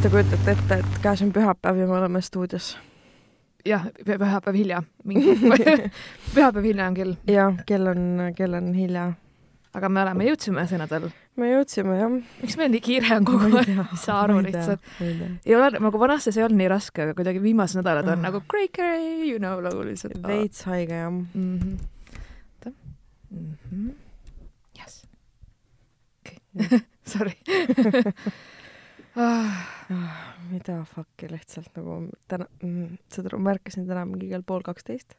kas te kujutate ette, et käes on pühapäev ja me oleme stuudios? jah, pühapäev hilja, pühapäev hilja on kell. jah, kell on, kell on hilja. aga me oleme, jõudsime see nädal. me jõudsime, jah. miks meil nii kiire on kogu aeg? ei saa aru lihtsalt. ei ole, nagu vanasti see ei olnud nii raske, aga kuidagi viimased nädalad on oh. nagu cray cray, you know, nagu lihtsalt. veits haige, jah mm. -hmm. Mm -hmm. Yes. okei, sorry ah, mida fuck'i lihtsalt nagu täna mm,, seda ma ärkasin täna mingi kell pool kaksteist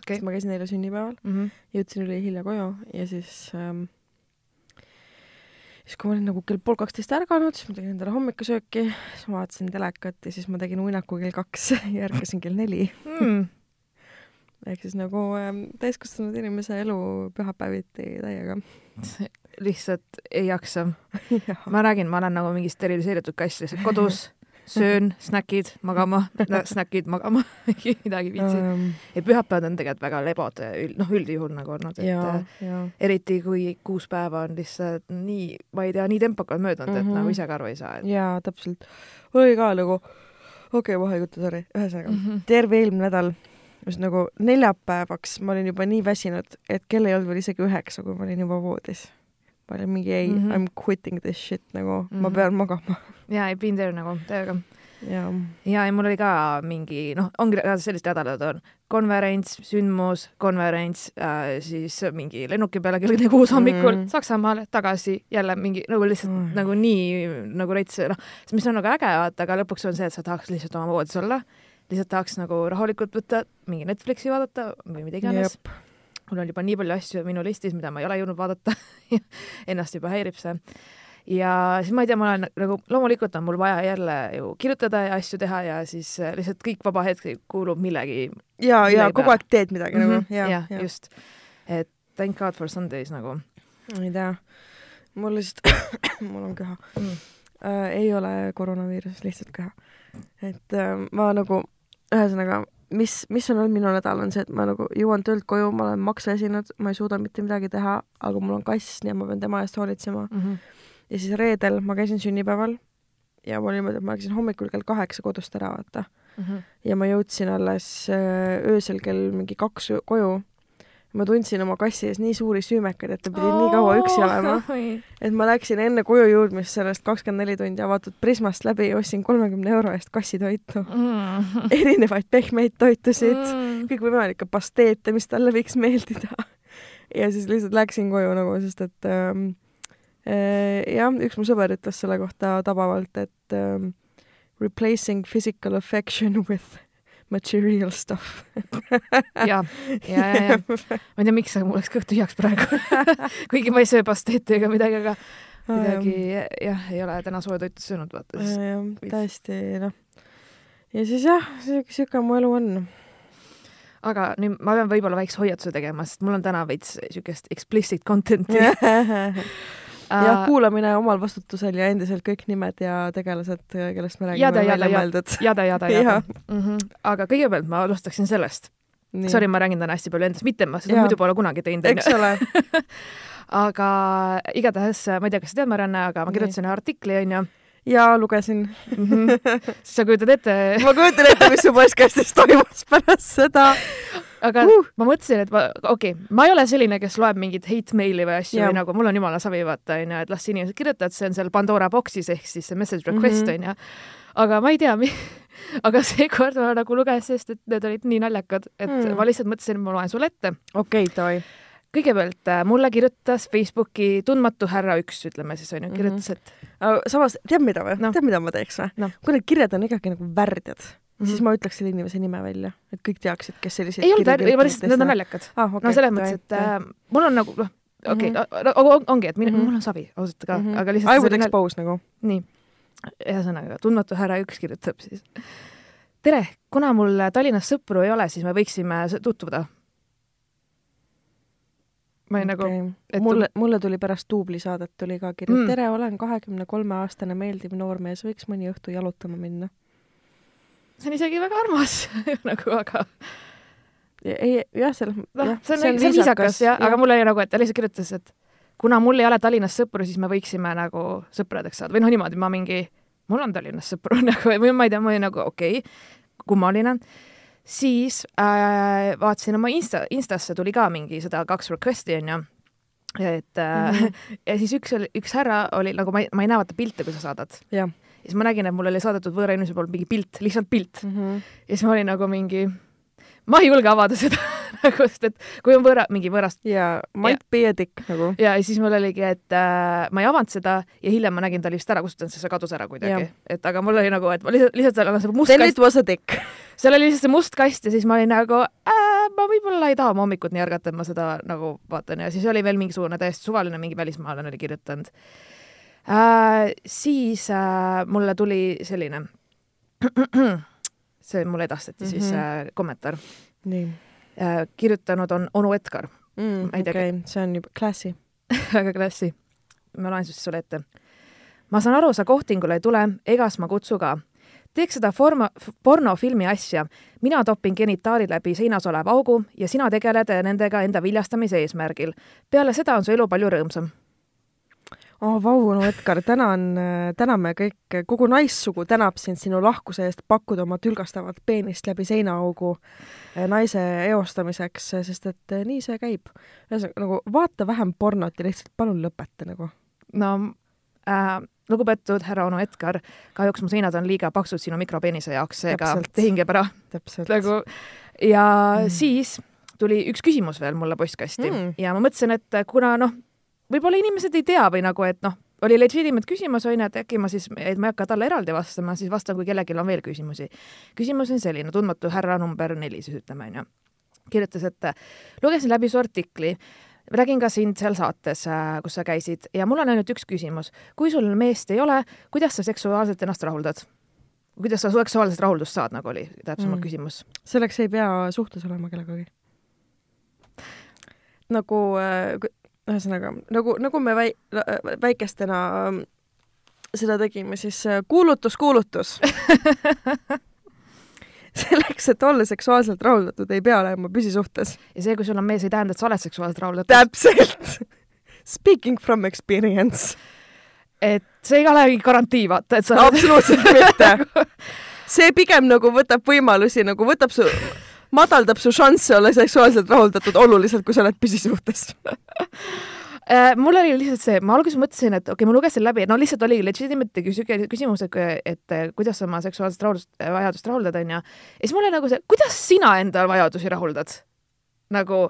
okay.. siis ma käisin eile sünnipäeval mm, -hmm. jõudsin ülihilja koju ja siis ähm, siis kui ma olin nagu kell pool kaksteist ärganud, siis ma tegin endale hommikusööki, siis ma vaatasin telekat ja siis ma tegin uinaku kell kaks ja ärkasin kell neli mm. ehk siis nagu ähm, täiskasvanud inimese elu pühapäeviti täiega lihtsalt ei jaksa ma räägin, ma olen nagu mingi steriliseeritud kass lihtsalt kodus, söön, snäkid, magama, snäkid, magama midagi viitsi um.... ja pühapäevad on tegelikult väga lebod, noh, üldjuhul nagu olnud, et ja, ja. eriti kui kuus päeva on lihtsalt nii, ma ei tea, nii tempokalt möödunud mm, -hmm. et nagu mhm. ise ka aru ei saa et.... jaa, täpselt. oli ka nagu, okei okay,, vahe juttu, sorry, ühesõnaga mm -hmm. terve eelmine nädal just nagu neljapäevaks ma olin juba nii väsinud, et kell ei olnud veel isegi üheksa, kui ma olin juba voodis ma olin mingi ei mm, -hmm. I m quitting this shit nagu mm, -hmm. ma mhm. pean magama. jaa, I been there nagu täiega. ja, ja, ja mul oli ka mingi noh, ongi sellised nädalad on konverents, sündmus, konverents äh,, siis mingi lennuki peale kell kuus hommikul mm. Saksamaale tagasi jälle mingi nagu lihtsalt mm. nagu nii nagu rets noh, mis on nagu äge vaata, aga lõpuks on see, et sa tahaks lihtsalt oma voodis olla, lihtsalt tahaks nagu rahulikult võtta, mingi Netflixi vaadata või mida iganes yep mul on juba nii palju asju minu listis, mida ma ei ole jõudnud vaadata ennast juba häirib see. ja siis ma ei tea, ma olen nagu, loomulikult on mul vaja jälle ju kirjutada ja asju teha ja siis äh, lihtsalt kõik vaba hetk kuulub millegi. ja, ja kogu aeg teed midagi mm -hmm. nagu, ja, ja, ja, just. et thank god for Sundays nagu. ei tea, mul lihtsalt mul on köha mm.. Äh, ei ole koroonaviirus, lihtsalt köha. et äh, ma nagu, ühesõnaga mis, mis on olnud minu nädal, on see, et ma nagu jõuan töölt koju, ma olen makseesinud, ma ei suuda mitte midagi teha, aga mul on kass, nii et ma pean tema eest hoolitsema mm. -hmm. ja siis reedel ma käisin sünnipäeval ja mul niimoodi, et ma läksin hommikul kell kaheksa kodust ära, vaata mm. -hmm. ja ma jõudsin alles äh, öösel kell mingi kaks koju ma tundsin oma kassi ees nii suuri süümekaid, et ta pidi oh, nii kaua üksi olema, et ma läksin enne koju jõudmist sellest kakskümmend neli tundi avatud Prismast läbi ja ostsin kolmekümne euro eest kassitoitu. Mm.. erinevaid pehmeid toitusid mm., kõikvõimalikke pasteete, mis talle võiks meeldida. ja siis lihtsalt läksin koju nagu, sest et ähm, äh, jah, üks mu sõber ütles selle kohta tabavalt, et ähm, replacing physical affection with material stuff. Ja, ja, ja, ja ma ei tea, miks, aga mul läks kõht tühjaks praegu kuigi ma ei söö pasteeti ega midagi, aga midagi jah, ei ole täna soojatoitu söönud, vaata siis. täiesti noh. ja siis jah, siuke mu elu on. Aga nüüd ma pean võib-olla väikse hoiatuse tegema, sest mul on täna veits siukest explicit content'i jah, kuulamine omal vastutusel ja endiselt kõik nimed ja tegelased, kellest me räägime, välja mõeldud. jada, jada, jada. Mm -hmm. aga kõigepealt ma alustaksin sellest. Sorry, ma räägin täna hästi palju endast, mitte ma seda ja. muidu pole kunagi teinud. eks ole aga igatahes, ma ei tea, kas sa tead, Marianne, aga ma kirjutasin ühe artikli, onju jaa, lugesin mm. -hmm. sa kujutad ette ma kujutan ette, mis su postkastis toimus pärast seda aga uh. ma mõtlesin, et ma, okei okay,, ma ei ole selline, kes loeb mingit hate meili või asju või nagu mul on jumala savi, vaata onju, et las inimesed kirjutavad, see on seal Pandora box'is ehk siis see message request mhm. onju mm -hmm.. aga ma ei tea aga seekord ma nagu lugesin, sest et need olid nii naljakad, et mm. ma lihtsalt mõtlesin, et ma loen sulle ette. okei okay,, davai kõigepealt äh, mulle kirjutas Facebooki tundmatu härra üks, ütleme siis onju, kirjutas, et mm. -hmm. samas, tead mida või no.? tead, mida ma teeks või no.? kui need kirjad on ikkagi nagu värdjad mm, -hmm. siis ma ütleks selle inimese nime välja, et kõik teaksid, kes selliseid ei olnud, ei ma lihtsalt, need on naljakad ah,. Okay, no selles mõttes, et äh, mul on nagu noh, okei okay, mm -hmm. ongi, et minu, mm -hmm. mul on savi ausalt ka mm, -hmm. aga lihtsalt I would expose nagu. nii, ühesõnaga, tundmatu härra üks kirjutab siis. tere, kuna mul Tallinnas sõpru ei ole, siis me võiksime tutvuda ma olin okay. nagu et.... mulle, mulle tuli pärast duublisaadet tuli ka kiri mm., tere, olen kahekümne kolme aastane meeldiv noormees, võiks mõni õhtu jalutama minna see on isegi väga armas nagu, aga ei, jah, selles noh, see on, see on viisakas jah ja., aga mul oli nagu, et ta lihtsalt kirjutas, et kuna mul ei ole Tallinnas sõpru, siis me võiksime nagu sõpradeks saada või noh, niimoodi ma mingi, mul on Tallinnas sõpru nagu või ma ei tea, ma olin nagu okei okay,, kummaline. siis äh, vaatasin oma Insta, Instasse tuli ka mingi seda kaks request'i onju et mm -hmm. ja siis üks oli, üks härra oli nagu ma ei, ma ei näe vaata pilte, kui sa saadad. Ja siis ma nägin, et mulle oli saadetud võõra inimese poolt mingi pilt, lihtsalt pilt mm. -hmm. ja siis ma olin nagu mingi, ma ei julge avada seda nagu, sest et kui on võõra, mingi võõrast. jaa, might be a dick nagu. ja, ja siis mul oligi, et äh, ma ei avanud seda ja hiljem ma nägin ta vist ära kustutanud, sest see kadus ära kuidagi. et aga mul oli nagu, et ma lihtsalt, lihtsalt seal on see must Then kast. Then it was a dick. seal oli lihtsalt see must kast ja siis ma olin nagu äh, ma võib-olla ei taha oma hommikut nii ärgata, et ma seda nagu vaatan ja siis oli veel mingisugune täiesti suvaline mingi välismaalane oli kirjutanud äh,. siis äh, mulle tuli selline see mulle edastati mm -hmm. siis mhm. äh, kommentaar. nii Äh, kirjutanud on onu Edgar mm,. okei okay., see on juba klassi väga klassi. ma loen siis sulle ette. ma saan aru, sa kohtingule ei tule, egas ma kutsu ka. teeks seda forma, pornofilmi asja. mina topin genitaali läbi seinas oleva augu ja sina tegeled nendega enda viljastamise eesmärgil. peale seda on su elu palju rõõmsam oh vau, no Edgar, tänan, täname kõik, kogu naissugu tänab sind sinu lahkuse eest pakkuda oma tülgastavat peenist läbi seinaaugu eh, naise eostamiseks, sest et nii see käib. ühesõnaga nagu vaata vähem pornot ja lihtsalt palun lõpeta nagu. no äh, lugupeetud härra onu Edgar, kahjuks mu seinad on liiga paksud sinu mikropeenise jaoks, seega tehing jääb ära. nagu ja mm. siis tuli üks küsimus veel mulle postkasti mm. ja ma mõtlesin, et kuna noh, võib-olla inimesed ei tea või nagu, et noh, oli legitimate küsimus, on ju, et äkki ma siis, et ma ei hakka talle eraldi vastama, siis vastan, kui kellelgi on veel küsimusi. küsimus on selline, tundmatu härra number neli siis ütleme, on ju. kirjutas, et lugesin läbi su artikli, räägin ka sind seal saates, kus sa käisid ja mul on ainult üks küsimus. kui sul meest ei ole, kuidas sa seksuaalselt ennast rahuldad? kuidas sa seksuaalset rahuldust saad, nagu oli täpsemalt mm. küsimus? selleks ei pea suhtes olema kellegagi. nagu äh, ühesõnaga nagu, nagu me väi-, väikestena ähm, seda tegime, siis äh, kuulutus, kuulutus selleks, et olla seksuaalselt rahuldatud, ei pea olema püsisuhtes. ja see, kui sul on mees, ei tähenda, et sa oled seksuaalselt rahuldatud. täpselt Speaking from experience. et see ei ole garantii, vaata, et sa no, absoluutselt mitte. see pigem nagu võtab võimalusi, nagu võtab su madaldab su šansse olla seksuaalselt rahuldatud oluliselt, kui sa oled püsisuhtes. Äh, mul oli lihtsalt see, ma alguses mõtlesin, et okei okay,, ma lugesin läbi, no lihtsalt oli legitimate küsimus, et, et kuidas oma seksuaalset rahuldust, vajadust rahuldada, onju. ja siis mul oli nagu see, kuidas sina enda vajadusi rahuldad? nagu,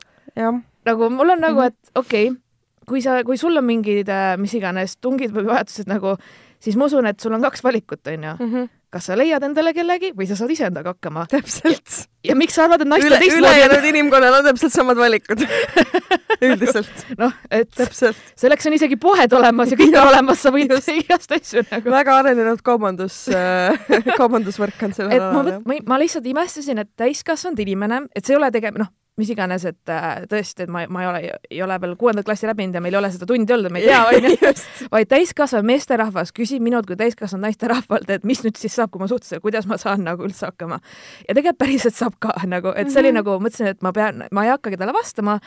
nagu mul on nagu, et okei okay,, kui sa, kui sul on mingid äh, mis iganes tungid või vajadused nagu, siis ma usun, et sul on kaks valikut, onju. Mhm kas sa leiad endale kellegi või sa saad ise endaga hakkama. täpselt. ja miks sa arvad, et naistel Üle, teistmoodi ülejäänud inimkonnal on täpselt samad valikud üldiselt. noh, et täpselt. selleks on isegi poed olemas ja kõik on olemas, sa võid igast asju nagu. väga arenenud kaubandus äh, kaubandusvõrk on sellel alal. ma, ma lihtsalt imestasin, et täiskasvanud inimene, et see ei ole tege-, noh, mis iganes, et äh, tõesti, et ma, ma ei ole, ei ole veel kuuendat klassi läbinud ja meil ei ole seda tundi olnud, me ei tea, onju. vaid täiskasvanud meesterahvas küsib minult kui täiskasvanud naisterahvalt, et mis nüüd siis saab, kui ma suhtlen, kuidas ma saan nagu üldse hakkama. ja tegelikult päriselt saab ka nagu, et see oli mm -hmm. nagu, mõtlesin, et ma pean, ma ei hakkagi talle vastama,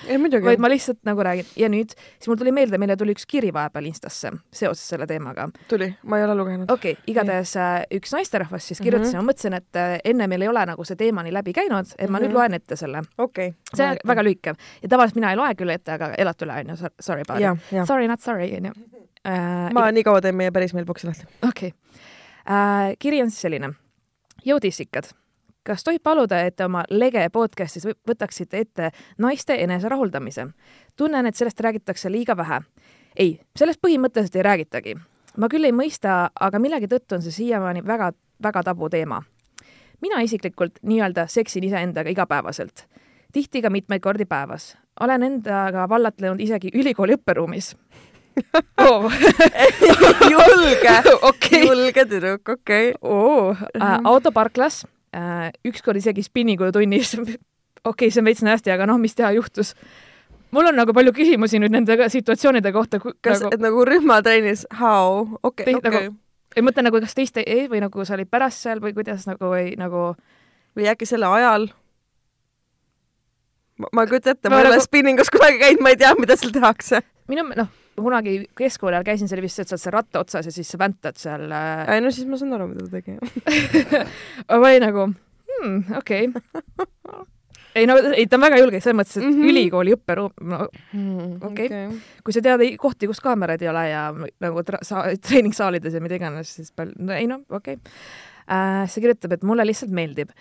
vaid ma lihtsalt nagu räägin. ja nüüd, siis mul tuli meelde, meile tuli üks kiri vahepeal Instasse seoses selle teemaga. tuli, ma ei ole lugenud. okei okay,, igatahes äh, üks naisterahvas siis kirjutas mm -hmm. ja ma mõtlesin, et äh, enne meil ei ole nagu see teema nii läbi käinud, et ma mm -hmm. nüüd loen ette selle. okei okay see on väga lühike ja tavaliselt mina ei loe küll ette, aga elate üle, onju, sorry about it. Sorry, not sorry, onju. Äh, ma nii kaua teen meie päris mailbox'i lahti. okei okay. uh,. kiri on siis selline. jõudissikad, kas tohib paluda, et oma lege podcastis võtaksite ette naiste eneserahuldamise? tunnen, et sellest räägitakse liiga vähe. ei, sellest põhimõtteliselt ei räägitagi. ma küll ei mõista, aga millegi tõttu on see siiamaani väga, väga tabuteema mina isiklikult nii-öelda seksin iseendaga igapäevaselt tihti ka mitmeid kordi päevas. olen endaga vallatlenud isegi ülikooli õpperuumis oh. julge okay., julge tüdruk, okei okay. oh. äh,. autoparklas äh,, ükskord isegi spinningutunnis okei okay,, see on veits nästi, aga noh, mis teha juhtus mul on nagu palju küsimusi nüüd nende situatsioonide kohta. kas nagu..., et nagu rühmatrennis, how, okei, okei. Nagu, ei mõtle nagu, kas teist ei, või nagu sa olid pärast seal või kuidas nagu või nagu. või äkki selle ajal ma, ei kujuta ette, ma ei ole nagu... spinningus kunagi käinud, ma ei tea, mida seal tehakse. minu, noh, kunagi keskkooli ajal käisin, see oli vist, et sa oled seal ratta otsas ja siis sa väntad seal äh.... ei no siis ma saan aru, mida ta tegi ma olin nagu hmm, okei okay. ei no, ei ta on väga julge, selles mõttes, et mm -hmm. ülikooli õpperuum, no mm, okei okay. okay.. kui sa tead kohti, kus kaameraid ei ole ja nagu sa, treeningsaalides ja mida iganes, siis palju, no ei noh, okei okay. äh,. see kirjutab, et mulle lihtsalt meeldib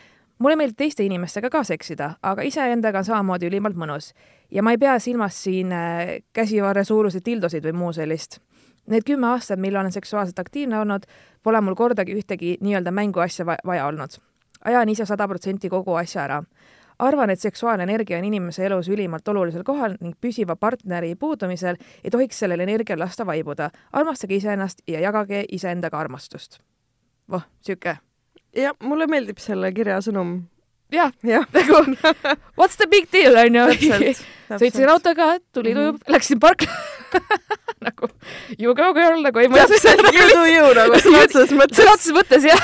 mulle meeldib teiste inimestega ka seksida, aga iseendaga on samamoodi ülimalt mõnus. ja ma ei pea silmas siin äh, käsivarre suuruseid dildosid või muu sellist. Need kümme aastat, mil olen seksuaalselt aktiivne olnud, pole mul kordagi ühtegi nii-öelda mänguasja vaja olnud. ajan ise sada protsenti kogu asja ära arvan, et seksuaalne energia on inimese elus ülimalt olulisel kohal ning püsiva partneri puudumisel ei tohiks sellel energial lasta vaibuda. armastage iseennast ja jagage iseendaga armastust. voh, sihuke. Jah, mulle meeldib selle kirja sõnum. jah ja., nagu what's the big deal onju. sõitsin autoga, tuli mm -hmm., läksin parkla nagu you go girl nagu ei täpselt, you do you nagu sõna otseses mõttes. sõna otseses mõttes jah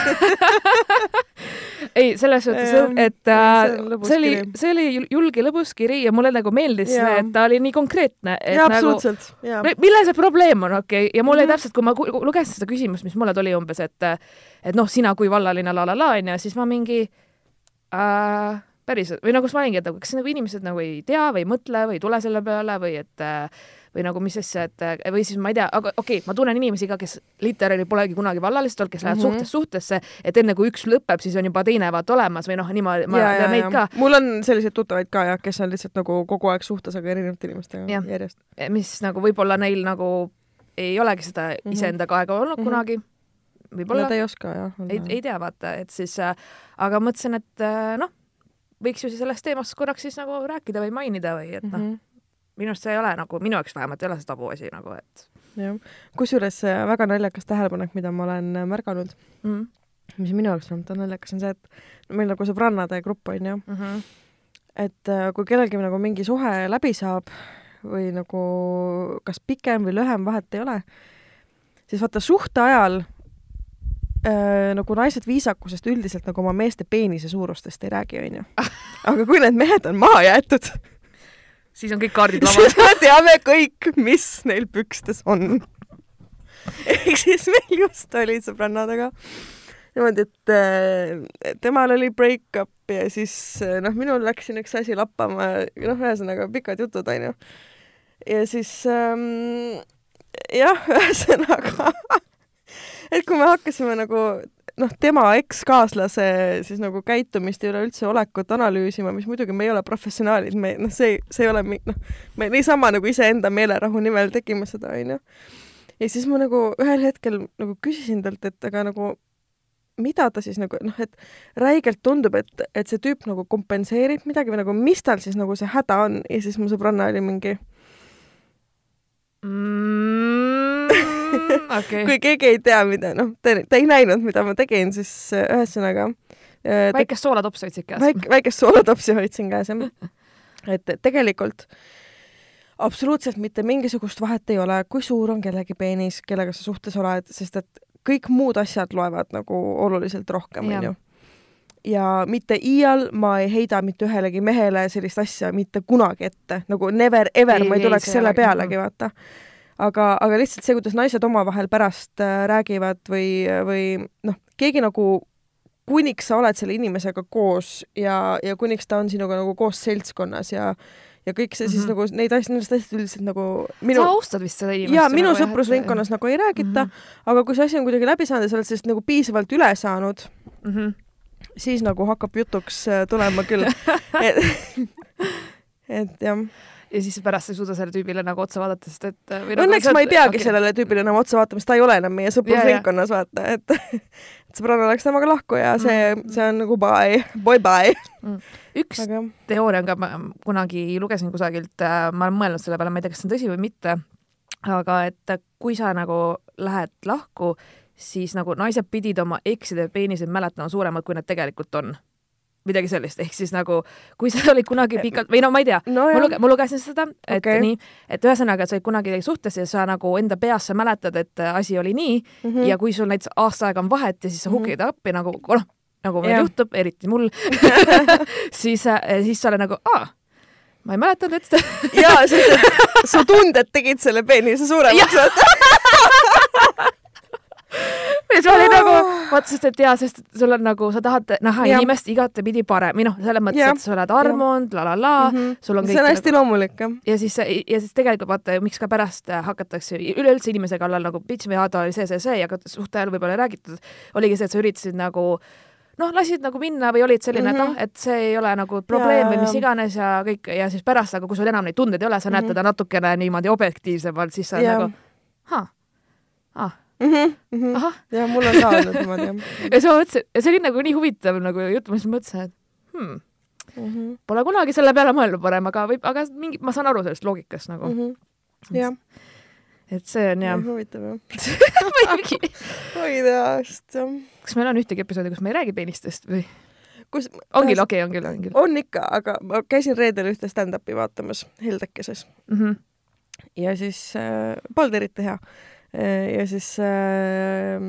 ei, selles suhtes, et äh, see oli, see oli julge lõbus kiri ja mulle nagu meeldis et ta oli nii konkreetne. jaa, nagu absoluutselt nagu,. milles see probleem on, okei okay., ja mulle mm -hmm. täpselt, kui ma lugesin seda küsimust, mis mulle tuli umbes, et et noh, sina kui vallaline la la la onju, siis ma mingi äh, päriselt või nagu siis ma olingi, et nagu kas nagu inimesed nagu ei tea või ei mõtle või ei tule selle peale või et äh, või nagu mis asja, et või siis ma ei tea, aga okei okay,, ma tunnen inimesi ka, kes literaali polegi kunagi vallalised olnud, kes lähevad mm -hmm. suhtest suhtesse, et enne kui üks lõpeb, siis on juba teine vaata olemas või noh, niimoodi ma tean neid ka. mul on selliseid tuttavaid ka jah, kes on lihtsalt nagu kogu aeg suhtes, aga erinevate inimestega ja. järjest. mis nagu võib-olla neil nagu ei olegi seda mm -hmm. iseendaga aega olnud mm -hmm. kunagi võib-olla. Nad ei oska jah. ei, ei tea, vaata, et siis äh,, aga mõtlesin, et äh, noh, võiks ju sellest teemast korraks siis nagu rääkida või mainida või et noh mm -hmm., minu arust see ei ole nagu, minu jaoks vähemalt ei ole see tabuasi nagu, et. jah, kusjuures väga naljakas tähelepanek, mida ma olen äh, märganud mm., mis minu jaoks vähemalt on naljakas, on see, et meil nagu sõbrannade grupp on ju mm, -hmm. et äh, kui kellelgi nagu mingi suhe läbi saab või nagu kas pikem või lühem, vahet ei ole, siis vaata suhte ajal äh, nagu naised viisakusest üldiselt nagu oma meeste peenise suurustest ei räägi, onju. aga kui need mehed on maha jäetud siis on kõik kaardid siis me teame kõik, mis neil pükstes on. ehk siis meil just oli sõbrannadega niimoodi, et äh, temal oli break-up ja siis äh, noh, minul läks siin üks asi lappama, noh, ühesõnaga pikad jutud, onju. ja siis ähm, jah, ühesõnaga et kui me hakkasime nagu noh, tema ekskaaslase siis nagu käitumist ja üleüldse olekut analüüsima, mis muidugi me ei ole professionaalid, me noh, see, see ei ole noh, me niisama nagu iseenda meelerahu nimel tegime seda, onju. ja siis ma nagu ühel hetkel nagu küsisin talt, et aga nagu mida ta siis nagu noh, et räigelt tundub, et, et see tüüp nagu kompenseerib midagi või nagu mis tal siis nagu see häda on ja siis mu sõbranna oli mingi mm okay. kui keegi ei tea, mida, noh, ta, ei näinud, mida ma tegin, siis äh, ühesõnaga äh, väikest soolatopsi hoidsid käes väik,? väikest soolatopsi hoidsin käes, jah. et tegelikult absoluutselt mitte mingisugust vahet ei ole, kui suur on kellegi peenis, kellega sa suhtes oled, sest et kõik muud asjad loevad nagu oluliselt rohkem, onju ja mitte iial ma ei heida mitte ühelegi mehele sellist asja mitte kunagi ette, nagu never ever ei, ma ei tuleks ei, selle pealegi, vaata aga, aga lihtsalt see, kuidas naised omavahel pärast äh, räägivad või, või noh, keegi nagu kuniks sa oled selle inimesega koos ja, ja kuniks ta on sinuga nagu koos seltskonnas ja ja kõik see siis mm -hmm. nagu neid asju, nendest asjadest üldiselt nagu minu sa austad vist seda inimest? jaa, minu nagu sõprusringkonnas nagu ei räägita mm, -hmm. aga kui see asi on kuidagi läbi saanud ja sa oled sellest nagu piisavalt üle saanud mm, -hmm. siis nagu hakkab jutuks äh, tulema küll et, et jah ja siis pärast ei suuda sellele tüübile nagu otsa vaadata, sest et või nagu õnneks ma ei peagi okay. sellele tüübile enam otsa vaatama, sest ta ei ole enam meie sõprusringkonnas, vaata, et et sõbranna läks temaga lahku ja see mm., see on nagu bye, bye bye. Mm.. üks Aga... teooria on ka, ma kunagi lugesin kusagilt, äh, ma olen mõelnud selle peale, ma ei tea, kas see on tõsi või mitte, aga et kui sa nagu lähed lahku, siis nagu naised pidid oma ekside peeniseid mäletama suuremad, kui nad tegelikult on midagi sellist, ehk siis nagu kui sa olid kunagi pikalt või no ma ei tea no, ma, luge, ma lugesin seda, et okay. nii, et ühesõnaga, et sa olid kunagi suhtes ja sa nagu enda peas sa mäletad, et asi oli nii mm -hmm. ja kui sul näiteks aasta aega on vahet ja siis sa hukid mm -hmm. appi nagu noh, nagu meil juhtub, eriti mul siis, äh, siis sa oled nagu aa ma ei mäletanud, et seda jaa, sest et su tunded tegid selle peenise suuremaks, vaata. Ja see oli nagu, vaata, sest et jaa, sest sul on nagu, sa tahad näha Jah. inimest igatepidi parem või noh, selles mõttes, et sa oled armunud, la la la, sul on kõik Mhm. see on hästi nagu... loomulik, jah. ja siis, ja siis tegelikult vaata, miks ka pärast äh, hakatakse üleüldse inimese kallal nagu bitch või Aado oli see, see, see, aga suhte ajal võib-olla ei räägitud, oligi see, et sa üritasid nagu noh, lasid nagu minna või olid selline mm, -hmm. et noh, et see ei ole nagu probleem Jaa, või mis iganes ja kõik ja siis pärast, aga kui sul enam neid tundeid ei ole, sa mm -hmm. näed teda natukene niimoodi objektiivsemalt, siis sa Jaa. nagu ahah, ah, Mhm, mhm. ahah. ja mul on ka olnud niimoodi, jah. ja siis ma mõtlesin, ja see oli nagu nii huvitav nagu jutt, ma siis mõtlesin, et hmm, Mhm, pole kunagi selle peale mõelnud varem, aga võib, aga mingi, ma saan aru sellest loogikast nagu mm., mhm. jah, et see on jah huvitav jah. muidugi oi tea, sest jah. kas meil on ühtegi episoodi, kus me ei räägi peenistest või? kus on küll, okei, on küll, on küll on ikka, aga ma käisin reedel ühte stand-up'i vaatamas Heldekeses mm. -hmm. ja siis äh, polnud eriti hea ja siis äh,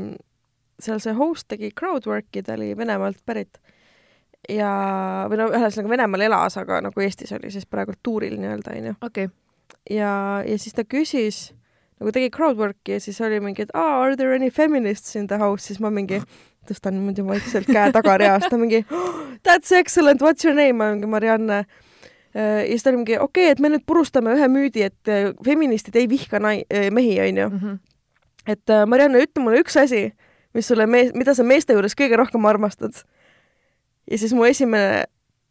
seal see host tegi crowdwork'i, ta oli Venemaalt pärit ja, või no ühesõnaga Venemaal elas, aga nagu Eestis oli siis praegu tuuril nii-öelda onju okei okay., ja, ja siis ta küsis nagu tegi crowdwork'i ja siis oli mingi, et aa, are there any feminists in the house, siis ma mingi tõstan niimoodi vaikselt käe tagareast, ta mingi oh, that's excellent, what's your name, ma mingi Marianne. Ja siis ta oli mingi okei okay,, et me nüüd purustame ühe müüdi, et äh, feministid ei vihka nai-, mehi, onju. -hmm. et äh, Marianne, ütle mulle üks asi, mis sulle mees, mida sa meeste juures kõige rohkem armastad. ja siis mu esimene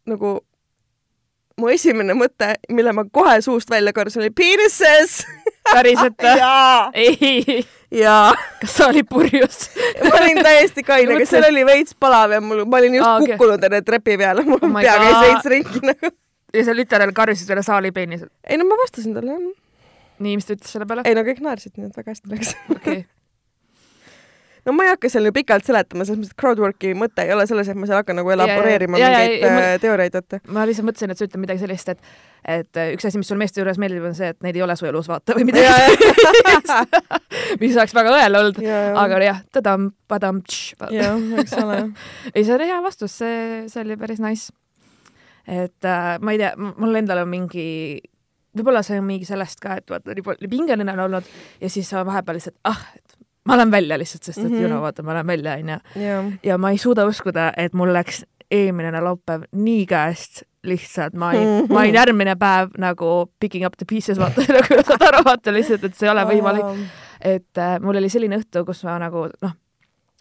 nagu, mu esimene mõte, mille ma kohe suust välja karjusin, oli penises. päriselt või? ei, jaa. kas sa olid purjus? ma olin täiesti kaine, aga Mõtlesin- seal oli veits palav ja mul, ma olin just ah, okay. kukkunud enne trepi peale, mul Oh pea käis veits ringi nagu. Ja sa lüterale karjusid üle saali peenised. ei no ma vastasin talle jah. nii, mis ta ütles selle peale? ei no kõik naersid, nii et väga hästi läks. okei, no ma ei hakka seal ju pikalt seletama, selles mõttes, et crowdwork'i mõte ei ole selles, et ma seal hakkan nagu elaboreerima ja, ja, mingeid ja, ma- äh, teooriaid, vaata. ma lihtsalt mõtlesin, et sa ütled midagi sellist, et et äh, üks asi, mis sul meeste juures meeldib, on see, et neid ei ole su elus, vaata, või midagi Ja, sellist, mis oleks väga õel olnud. ja, aga jah, tadam, padam, ja, eks ole. ei, see oli hea vastus, see, see oli päris nice. Et äh, ma ei tea, mul endal on mingi, võib-olla see on mingi sellest ka, et vaata, nii pingeline on olnud ja siis sa vahepeal lihtsalt, ah, et ma lähen välja lihtsalt, sest et mm -hmm. you Mhm. know, vaata, ma lähen välja, onju. ja, ma ei suuda uskuda, et mul läks eelmine laupäev nii käest lihtsalt, ma ei, ma olin järgmine päev nagu picking up the pieces, vaata, nagu saad aru, vaata lihtsalt, et see ei ole võimalik. et äh, mul oli selline õhtu, kus ma nagu noh,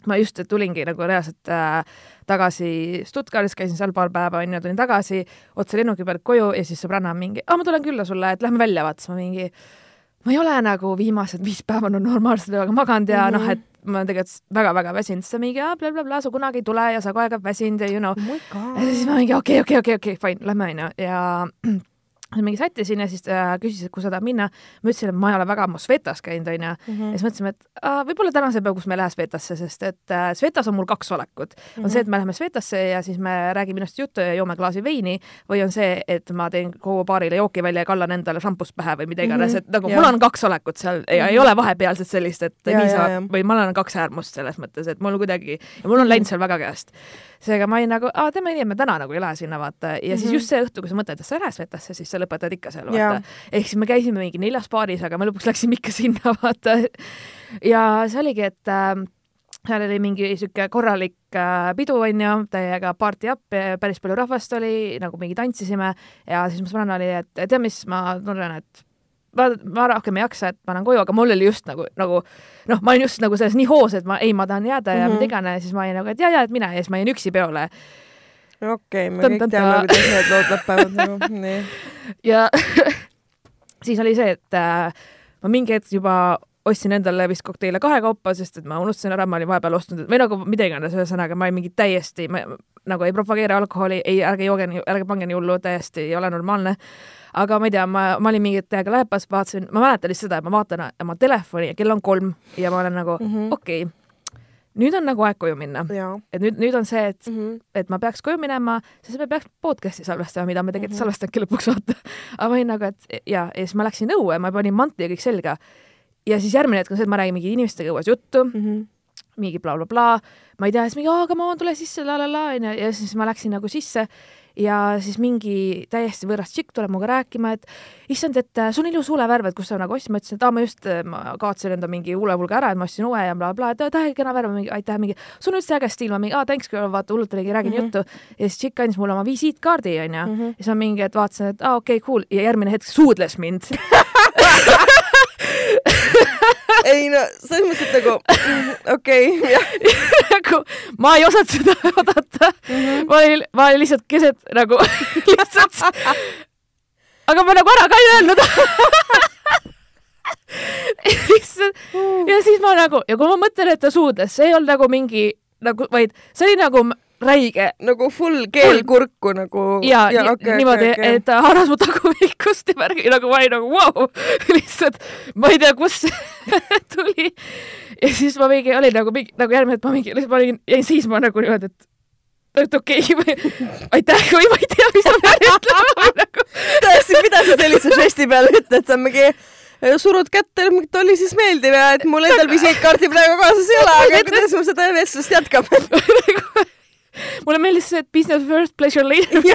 ma just tulingi nagu reaalselt äh, tagasi Stuttgartis, käisin seal paar päeva onju, tulin tagasi otse lennuki pealt koju ja siis sõbranna mingi, aa ma tulen külla sulle, et lähme välja, vaata, siis ma mingi ma ei ole nagu viimased viis päeva no normaalselt ööga maganud ja mm -hmm. noh, et ma olen tegelikult väga-väga väsinud, siis ta mingi blablabla, sa kunagi ei tule ja sa kogu aeg oled väsinud ja you know. oh ja siis ma mingi okei, okei, okei, okei, fine, lähme onju ja mingi sättisin ja siis ta küsis, et kuhu sa tahad minna. ma ütlesin, et ma ei ole väga ammu Svetas käinud onju ja siis mõtlesime, et aa, võib-olla tänasel päeval, kus me ei lähe Svetasse, sest et äh, Svetas on mul kaks valekut mm. -hmm. on see, et me läheme Svetasse ja siis me räägime ilusti juttu ja joome klaasi veini või on see, et ma teen kogu baarile jooki välja ja kallan endale šampust pähe või mida iganes mm, -hmm. et nagu Jah. mul on kaks valekut seal ja mm -hmm. ei ole vahepealset sellist, et Ja, nii ja, saab ja. või ma olen kaks äärmust selles mõttes, et mul kuidagi ja mul on läinud seal väga käest. Seega ma olin nagu, aa teeme nii, et me täna nagu ei lähe sinna vaata ja mm -hmm. siis Mhm. just see õhtu, kui sa mõtled, et sa ei lähe Svetasse, siis sa lõpetad ikka seal vaata. ehk siis me käisime mingi neljas baaris, aga me lõpuks läksime ikka sinna vaata. ja see oligi, et äh, seal oli mingi sihuke korralik äh, pidu onju, täiega party up, päris palju rahvast oli, nagu mingi tantsisime ja siis mu sõbranna oli, et tead, mis ma tunnen, et ma, ma rohkem ei jaksa, et ma lähen koju, aga mul oli just nagu, nagu noh, ma olin just nagu selles nii hoos, et ma ei, ma tahan jääda ja Mhm. mida iganes, siis ma olin nagu, et ja, ja, et mine ja siis ma jäin üksi peole okei, me Tan- kõik teame, kuidas need lood lõpevad nagu, nii. ja siis oli see, et äh, ma mingi hetk juba ostsin endale vist kokteile kahekaupa, sest et ma unustasin ära, ma olin vahepeal ostnud või nagu mida iganes, ühesõnaga ma olin mingi täiesti, ma nagu ei propageeri alkoholi, ei, ärge jooge ärge pange nii hullu, täiesti ei ole normaalne. Aga ma ei tea, ma, ma olin mingi aega Lähepas, vaatasin, ma mäletan lihtsalt seda, et ma vaatan oma telefoni ja kell on kolm ja ma olen nagu mm. -hmm. okei okay,, nüüd on nagu aeg koju minna. et nüüd, nüüd on see, et Mhm. et ma peaks koju minema, sest me peaks podcast'i salvestama, mida me tegelikult mm -hmm. salvestanudki lõpuks vaata. aga ma olin nagu, et ja, ja siis ma läksin õue, ma panin mantli ja kõik selga. ja siis järgmine hetk on see, et ma räägin mingi inimestega õues juttu, Mhm. Mingi blablabla bla,, bla, ma ei tea, siis mingi, aa, come on, tule sisse, la la la onju. Ja siis ma läksin nagu sisse. Ja siis mingi täiesti võõras tšikk tuleb minuga rääkima, et issand, et äh, sul on ilus huulevärv, et kust sa nagu ostsid, ma ütlesin, et aa, ma just, äh, ma kaotasin enda mingi huulepulga ära, et ma ostsin uue ja blablabla bla, bla, et tähe kena värv, mingi aitäh, mingi sul on üldse äge stiil, ma mingi aa, thanks girl, vaata hullult oligi, räägin mm -hmm. juttu. ja siis tšikk andis mulle oma visiitkaardi, onju. ja siis ma mingi, et vaatasin, et aa, okei okay,, cool. Ja järgmine hetk suudles mind ei no selles mõttes, et nagu okei okay,, jah. nagu ma ei osanud seda oodata mm. -hmm. ma olin, ma olin lihtsalt keset nagu lihtsalt. aga ma nagu ära ka ei öelnud ja siis ma nagu ja kui ma mõtlen, et ta suudles, see ei olnud nagu mingi nagu, vaid see oli nagu räige. nagu full keel kurku nagu. ja, ja okay, niimoodi okay,, okay. et ta haaras mu tagumikust ja värgi nagu ma olin nagu vau wow! lihtsalt ma ei tea, kust see tuli. ja siis ma mingi olin nagu mingi nagu järgmine hetk ma mingi, ma olin, jäin seisma nagu niimoodi, et et okei okay, aitäh või ma ei tea, mis ma pean ütlema nagu. tõesti, mida sa sellise žesti peale ütled, sa mingi surud kätte, oli siis meeldiv ja et mul endal visiitkaarti praegu kaasas ei ole, aga kuidas ma seda vestlust jätkame mulle meeldis see, et business first, pleasure later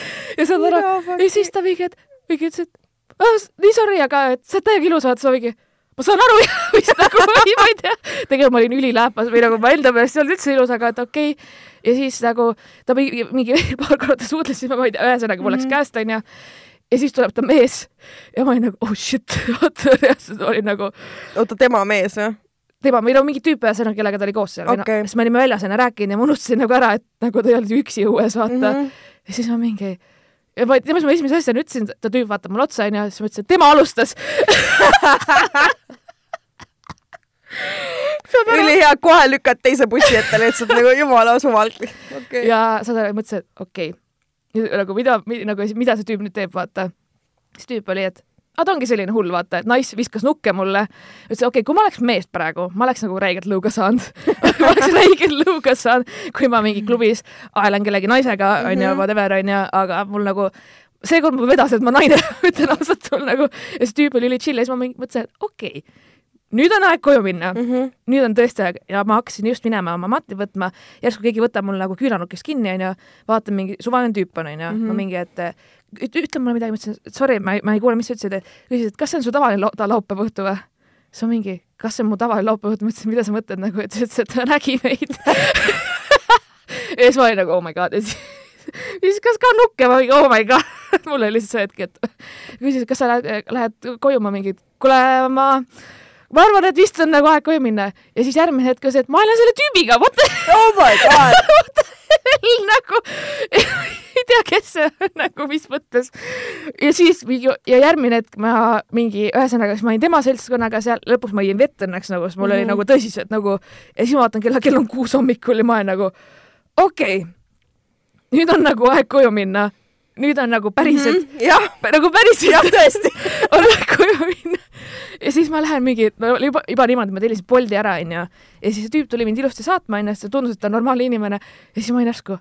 ja saad aru, ja siis ta mingi, et mingi ütles, et oh, nii sorry, aga et sa oled täiega ilus, vaata, sa mingi ma saan aru vist nagu, ma ei tea, tegelikult ma olin üliläpas või nagu ma enda meelest ei olnud üldse ilus, aga et okei okay. ja siis nagu ta mingi, mingi paar korda suudles, siis ma, ma ei tea, ühesõnaga mul läks mm -hmm. käest, onju ja siis tuleb ta mees ja ma olin nagu oh shit, vaata reaalselt olin nagu. oota, tema mees või? Tema või no mingi tüüp ühesõnaga, kellega ta oli koos seal okay., siis me olime väljas enne rääkinud ja ma unustasin nagu ära, et nagu ta ei olnud üksi õues, vaata mm. -hmm. ja siis ma mingi ja ma, tead, mis ma esimese asjana ütlesin, ta tüüp vaatab mulle otsa onju, siis ma ütlesin, et tema alustas ülihea, kohe lükkad teise bussi ette lihtsalt nagu jumala suvalt okay.. ja saad aru, mõtlesin, et okei okay., nagu mida, nagu mida see tüüp nüüd teeb, vaata. siis tüüp oli, et aga ta ongi selline hull, vaata, et naist viskas nukke mulle. ütles, okei okay,, kui ma oleks mees praegu, ma oleks nagu räigelt lõuga saanud ma oleks räigelt lõuga saanud, kui ma mingi klubis aelan kellegi naisega, onju, mhm. whatever, onju, aga mul nagu seekord mul vedas, et ma naine ütlen ausalt sulle nagu ja see tüüp oli üli chill ja siis ma mõtlesin, et okei okay nüüd on aeg koju minna mm. -hmm. nüüd on tõesti aeg ja ma hakkasin just minema oma matti võtma, järsku keegi võtab mul nagu küüranukest kinni, onju, vaatan mingi suvaline tüüp on, onju, ma mhm. mingi, et ütle mulle midagi, ma ütlesin, sorry, ma ei, ma ei kuule, mis sa ütlesid, küsisid, et kas see on su tavaline lo laupäeva õhtu või? siis ma mingi, kas see on mu tavaline laupäeva õhtu, ma ütlesin, mida sa mõtled nagu, et sa ütlesid, et nägi meid. Ja siis ma olin nagu oh my god ja siis viskas ka nukke, ma mingi oh my god. Mul oli lihtsalt see hetk, et küsis, kas sa lähed, lähed koju, ma mingi, kuule, ma ma arvan, et vist on nagu aeg koju minna ja siis järgmine hetk on see, et ma olen selle tüübiga, what the oh my god nagu ei tea, kes see on nagu, mis mõttes. ja siis mingi ja järgmine hetk ma mingi, ühesõnaga, siis ma olin tema seltskonnaga seal, lõpuks ma jõin vett õnneks nagu, sest mul mm -hmm. oli mhm. nagu tõsiselt nagu ja siis ma vaatan kella, kell on kuus hommikul ja ma olen nagu okei okay,, nüüd on nagu aeg koju minna nüüd on nagu päriselt mm, -hmm, nagu päriselt. jah, tõesti on aeg koju minna ja siis ma lähen mingi, no juba, juba niimoodi, ma tellisin Bolti ära, onju. ja siis see tüüp tuli mind ilusti saatma, onju, sest ta tundus, et ta on normaalne inimene. ja siis ma olin järsku,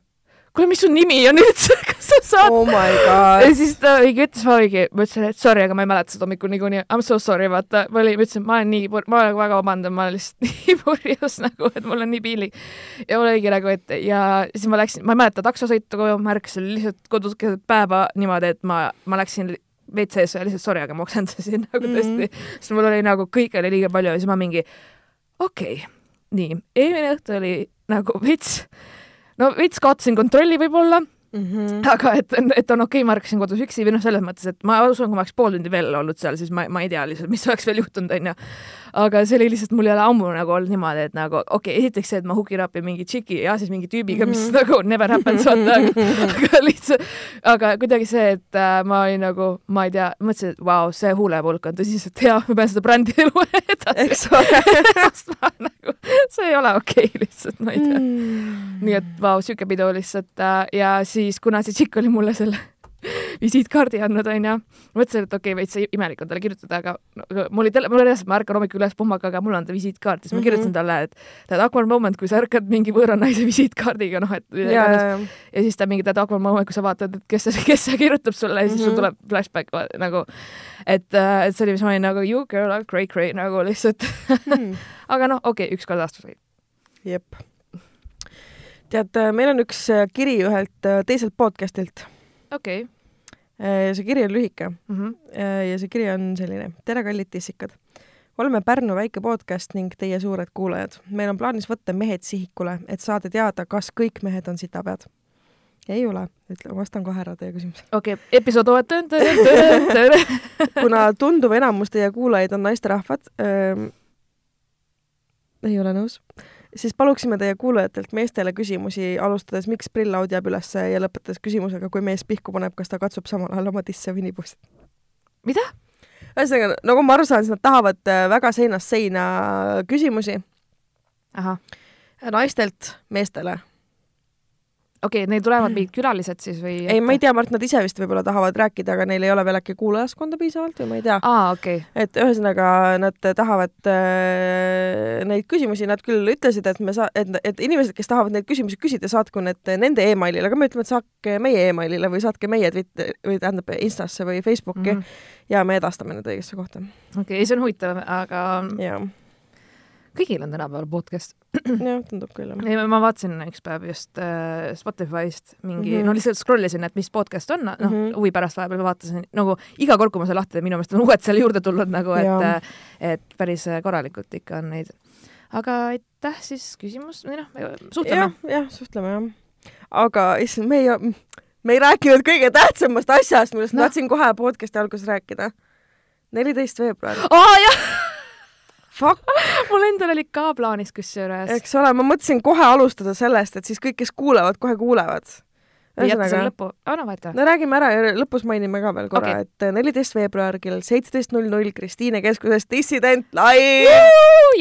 kuule, mis su nimi on üldse, kas sa saad oh? ja siis ta mingi ütles, ma mingi, ma ütlesin, et sorry, aga ma ei mäleta seda hommikul niikuinii, I m so sorry, vaata, ma olin, ma ütlesin, ma olen nii, ma olen väga vabandan, ma olen lihtsalt nii purjus nagu, et mul on nii piinlik. ja mul oligi nagu, et ja siis ma läksin, ma ei mäleta taksosõitu koju, ma ärkasin lihtsalt kodus keset päeva niimoodi, et ma, ma läksin WC-s ja lihtsalt sorry, aga ma oksendasin nagu mm -hmm. tõesti, sest mul oli nagu kõike oli liiga palju ja siis ma mingi okei okay,, nii, eelmine õhtu oli nagu veits, no veits kaotasin kontrolli võib-olla Mm -hmm. aga et, et on okei okay,, ma ärkasin kodus üksi või noh, selles mõttes, et ma usun, kui ma oleks pool tundi veel olnud seal, siis ma, ma ei tea lihtsalt, mis oleks veel juhtunud, onju aga see oli lihtsalt, mul ei ole ammu nagu olnud niimoodi, et nagu okei okay,, esiteks see, et ma hookin up'i mingi tšiki ja siis mingi tüübiga, mis mm -hmm. nagu never happens, vaata, aga, aga lihtsalt, aga kuidagi see, et äh, ma olin nagu, ma ei tea, mõtlesin, et vau wow,, see huulepulk on tõsiselt hea, ma pean seda brändi elu edasi. eks ole nagu, see ei ole okei okay, lihtsalt, ma ei tea mm.. nii et vau wow,, siuke pidu lihtsalt äh, ja siis, kuna see tšikk oli mulle selle visiitkaardi andnud, onju. mõtlesin, et okei okay,, veits imelik on talle kirjutada, aga no, mul oli tele-, mul oli reaalselt, ma ärkan hommikul üles puhmaga, mul on ta visiitkaart, siis ma kirjutasin mm -hmm. talle, et tead, awkward moment, kui sa ärkad mingi võõra naise visiitkaardiga, noh, et ja, ja, ja. ja siis ta mingi, tead, awkward moment, kui sa vaatad, et kes see, kes see kirjutab sulle ja siis mm -hmm. sul mhm. tuleb flashback nagu, et, äh, et see oli, mis ma olin nagu you girl are great, great nagu lihtsalt mm. aga noh, okei okay,, üks kord aastas oli. jep tead, meil on üks äh, kiri ühelt äh, teiselt podcastilt. okei. see kiri on lühike Mhm. äh, ja see kiri on selline. tere, kallid tissikad. oleme Pärnu väike podcast ning teie suured kuulajad. meil on plaanis võtta mehed sihikule, et saada teada, kas kõik mehed on sitapead. ei ole, ütle, vastan kohe ära teie küsimusele. okei, episood ootan. kuna tunduv enamus teie kuulajaid on naisterahvad ähm,, ei ole nõus, siis paluksime teie kuulajatelt meestele küsimusi, alustades, miks prillaud jääb ülesse ja lõpetades küsimusega, kui mees pihku paneb, kas ta katsub samal ajal oma tisse või nipust. mida? ühesõnaga, nagu ma aru saan, siis nad tahavad äh, väga seinast seina küsimusi naistelt meestele. okei, neil tulevad mingid külalised siis või? ei, ma ei tea, Mart, nad ise vist võib-olla tahavad rääkida, aga neil ei ole veel äkki kuulajaskonda piisavalt või ma ei tea. aa, okei. et ühesõnaga nad tahavad äh, neid küsimusi, nad küll ütlesid, et me saa-, et, et inimesed, kes tahavad neid küsimusi küsida, saatku need nende emailile, aga me ütleme, et saatke meie emailile või saatke meie Twitter või tähendab Instasse või Facebooki mm -hmm. ja me edastame need õigesse kohta. okei, see on huvitav, aga ja, kõigil on tänapäeval podcast. jah, tundub küll ei, ma vaatasin üks päev just äh, Spotify'st mingi mm. -hmm. no lihtsalt scroll isin, et mis podcast on, noh mm. -hmm. huvi pärast vahepeal vaatasin, nagu iga kord, kui ma selle lahti teen, minu meelest on uued seal juurde tulnud nagu, et, et päris korralikult ikka on neid. aga aitäh siis küsimus, või noh, suhtleme jah, jah, suhtleme jah. aga issand, me ei, me ei rääkinud kõige tähtsamast asjast, millest no. Noh. ma tahtsin kohe podcast'i alguses rääkida. neliteist veebruar. aa jah, Fuck, mul endal oli ka plaanis kusjuures. eks ole, ma mõtlesin kohe alustada sellest, et siis kõik, kes kuulevad, kohe kuulevad. lõppu, aa no vaata. no räägime ära ja lõpus mainime ka veel korra okay., et neliteist veebruar kell seitseteist null null Kristiine keskuses Dissident live.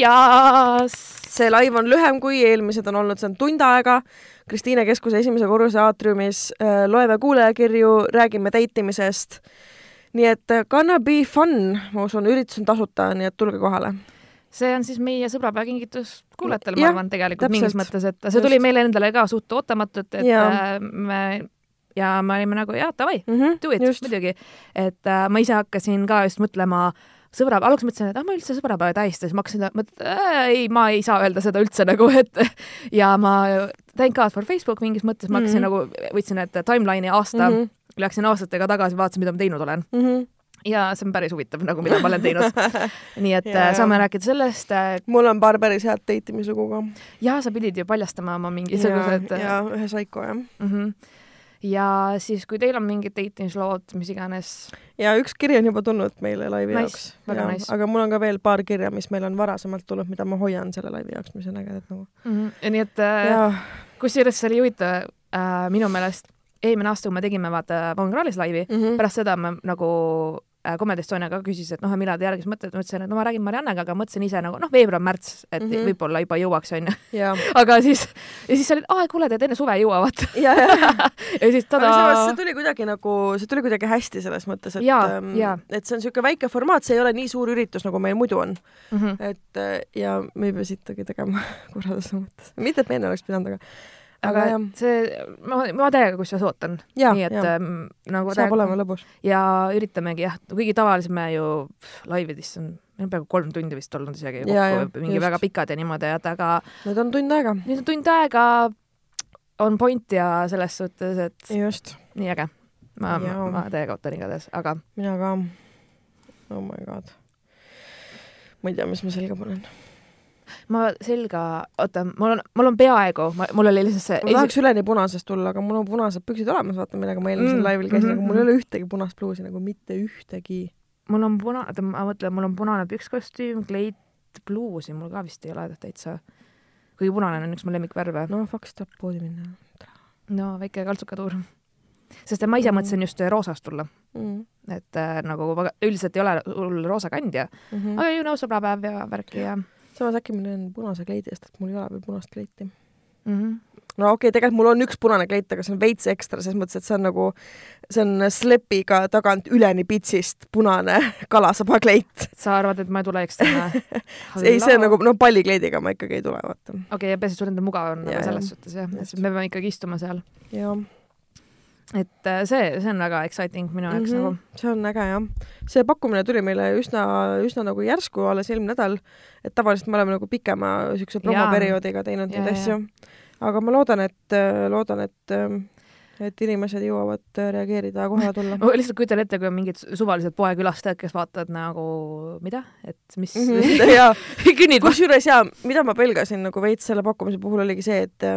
jaas. see live on lühem kui eelmised on olnud, see on tund aega Kristiine keskuse esimese korruse aatriumis. loeme kuulajakirju, räägime date imisest. nii et äh, gonna be fun, ma usun, üritus on tasuta, nii et tulge kohale. See on siis meie sõbrapäeva kingitus kuulajatele, ma arvan, tegelikult mingis mõttes, et see tuli Just. meile endale ka suht ootamatult, et Jaa. äh, me ja me olime nagu jaa, davai, mm. -hmm, do it, muidugi. et äh, ma ise hakkasin ka just mõtlema sõbra, alguses mõtlesin, et ah, ma üldse sõbrapäeva ei tähista, siis ma hakkasin mõtlema, et äh, ei, ma ei saa öelda seda üldse nagu, et ja ma thank god for Facebook mingis mõttes, ma hakkasin mm -hmm. nagu, võtsin need timeline'i aasta mm. -hmm. läksin aastatega tagasi, vaatasin, mida ma teinud olen mm. -hmm. Ja see on päris huvitav nagu, mida ma olen teinud. nii et Ja, ja, ja. saame rääkida sellest. mul on paar päris head date imislugu ka. ja sa pidid ju paljastama oma mingisugused. ja ühe saiko jah. Mm -hmm. ja siis, kui teil on mingid daitimislood, mis iganes, ja üks kiri on juba tulnud meile laivi Nice, jaoks. väga nice. aga mul on ka veel paar kirja, mis meil on varasemalt tulnud, mida ma hoian selle laivi jaoks, mis on ägedad nagu. mm. -hmm. ja nii et äh, ja, kusjuures see oli huvitav äh, minu meelest eelmine aasta, kui me tegime vaata Von Krahlis laivi mm. -hmm. pärast seda me nagu äh, Comedy Estonia ka küsis, et noh, millal te järgmist mõtlete, ma ütlesin, et no ma räägin Mariannega, aga mõtlesin ise nagu noh, veebruar-märts, et mm. -hmm. võib-olla juba jõuaks, onju. aga siis, ja siis olid, aa, kuule, tead enne suve ei jõua, vaata. ja, ja ja siis samas see tada. tuli kuidagi nagu, see tuli kuidagi hästi selles mõttes, et ähm, et see on niisugune väike formaat, see ei ole nii suur üritus, nagu meil muidu on. Mhm. et äh, ja me ei pea sittagi tegema korralduse mõttes. mitte, et me enne oleks pidanud, aga aga aga see, ma, ma täiega kusjuures ootan. Nii et jaa. ähm, nagu saab olema lõbus. ja üritamegi jah, kuigi tavaliselt me ju pff, laividis on, meil on peaaegu kolm tundi vist olnud isegi jaa, kokku, mingi just. väga pikad ja niimoodi, et aga nüüd on tund aega. nüüd on tund aega on point ja selles suhtes, et just, nii äge. ma, Jaa. ma täiega ootan igatahes, aga mina ka. oh my god. ma ei tea, mis ma selga panen. Ma selga, oota, mul on, mul on peaaegu, mul oli lihtsalt see ma tahaks üleni punasest tulla, aga mul on punased püksid olemas, vaata, millega ma eelmisel Mm, laivil käisin mm, -hmm. aga mul ei mhm. ole ühtegi punast pluusi nagu mitte ühtegi. mul on puna-, oota ma mõtlen, mul on punane pükskostüüm, kleit, bluusi mul ka vist ei ole täitsa. kuigi punane on üks mu lemmikvärve. no faks tahab poodi minna no väike kaltsukatuur. sest ma ise Mm. mõtlesin just roosast tulla, mm.. et äh, nagu üldiselt ei ole hull roosa kandja Mm mm., -hmm. aga ju nõus sõbrapäev ja värki ja samas äkki ma teen punase kleidi eest, et mul ei ole veel punast kleiti. mm. -hmm. no okei okay,, tegelikult mul on üks punane kleit, aga see on veits ekstra, selles mõttes, et see on nagu, see on slepiga tagant üleni pitsist punane kalasaba-kleit. sa arvad, et ma ei tuleks sinna? ei, see on nagu, no pallikleidiga ma ikkagi ei tule, vaata. okei okay,, ja peaasi, et sul endal mugav on nagu selles suhtes jah, me peame ikkagi istuma seal. jah et äh, see, see on väga exciting minu jaoks mm -hmm. nagu. see on äge jah. see pakkumine tuli meile üsna, üsna nagu järsku alles eelmine nädal, et tavaliselt me oleme nagu pikema siukse promoperioodiga teinud neid asju. aga ma loodan, et, loodan, et, et inimesed jõuavad äh, reageerida ja kohale tulla. ma lihtsalt kujutan ette, kui on mingid suvalised poekülastajad, kes vaatavad nagu mida, et mis mm. -hmm. ja kusjuures jaa, mida ma pelgasin nagu veits selle pakkumise puhul oligi see, et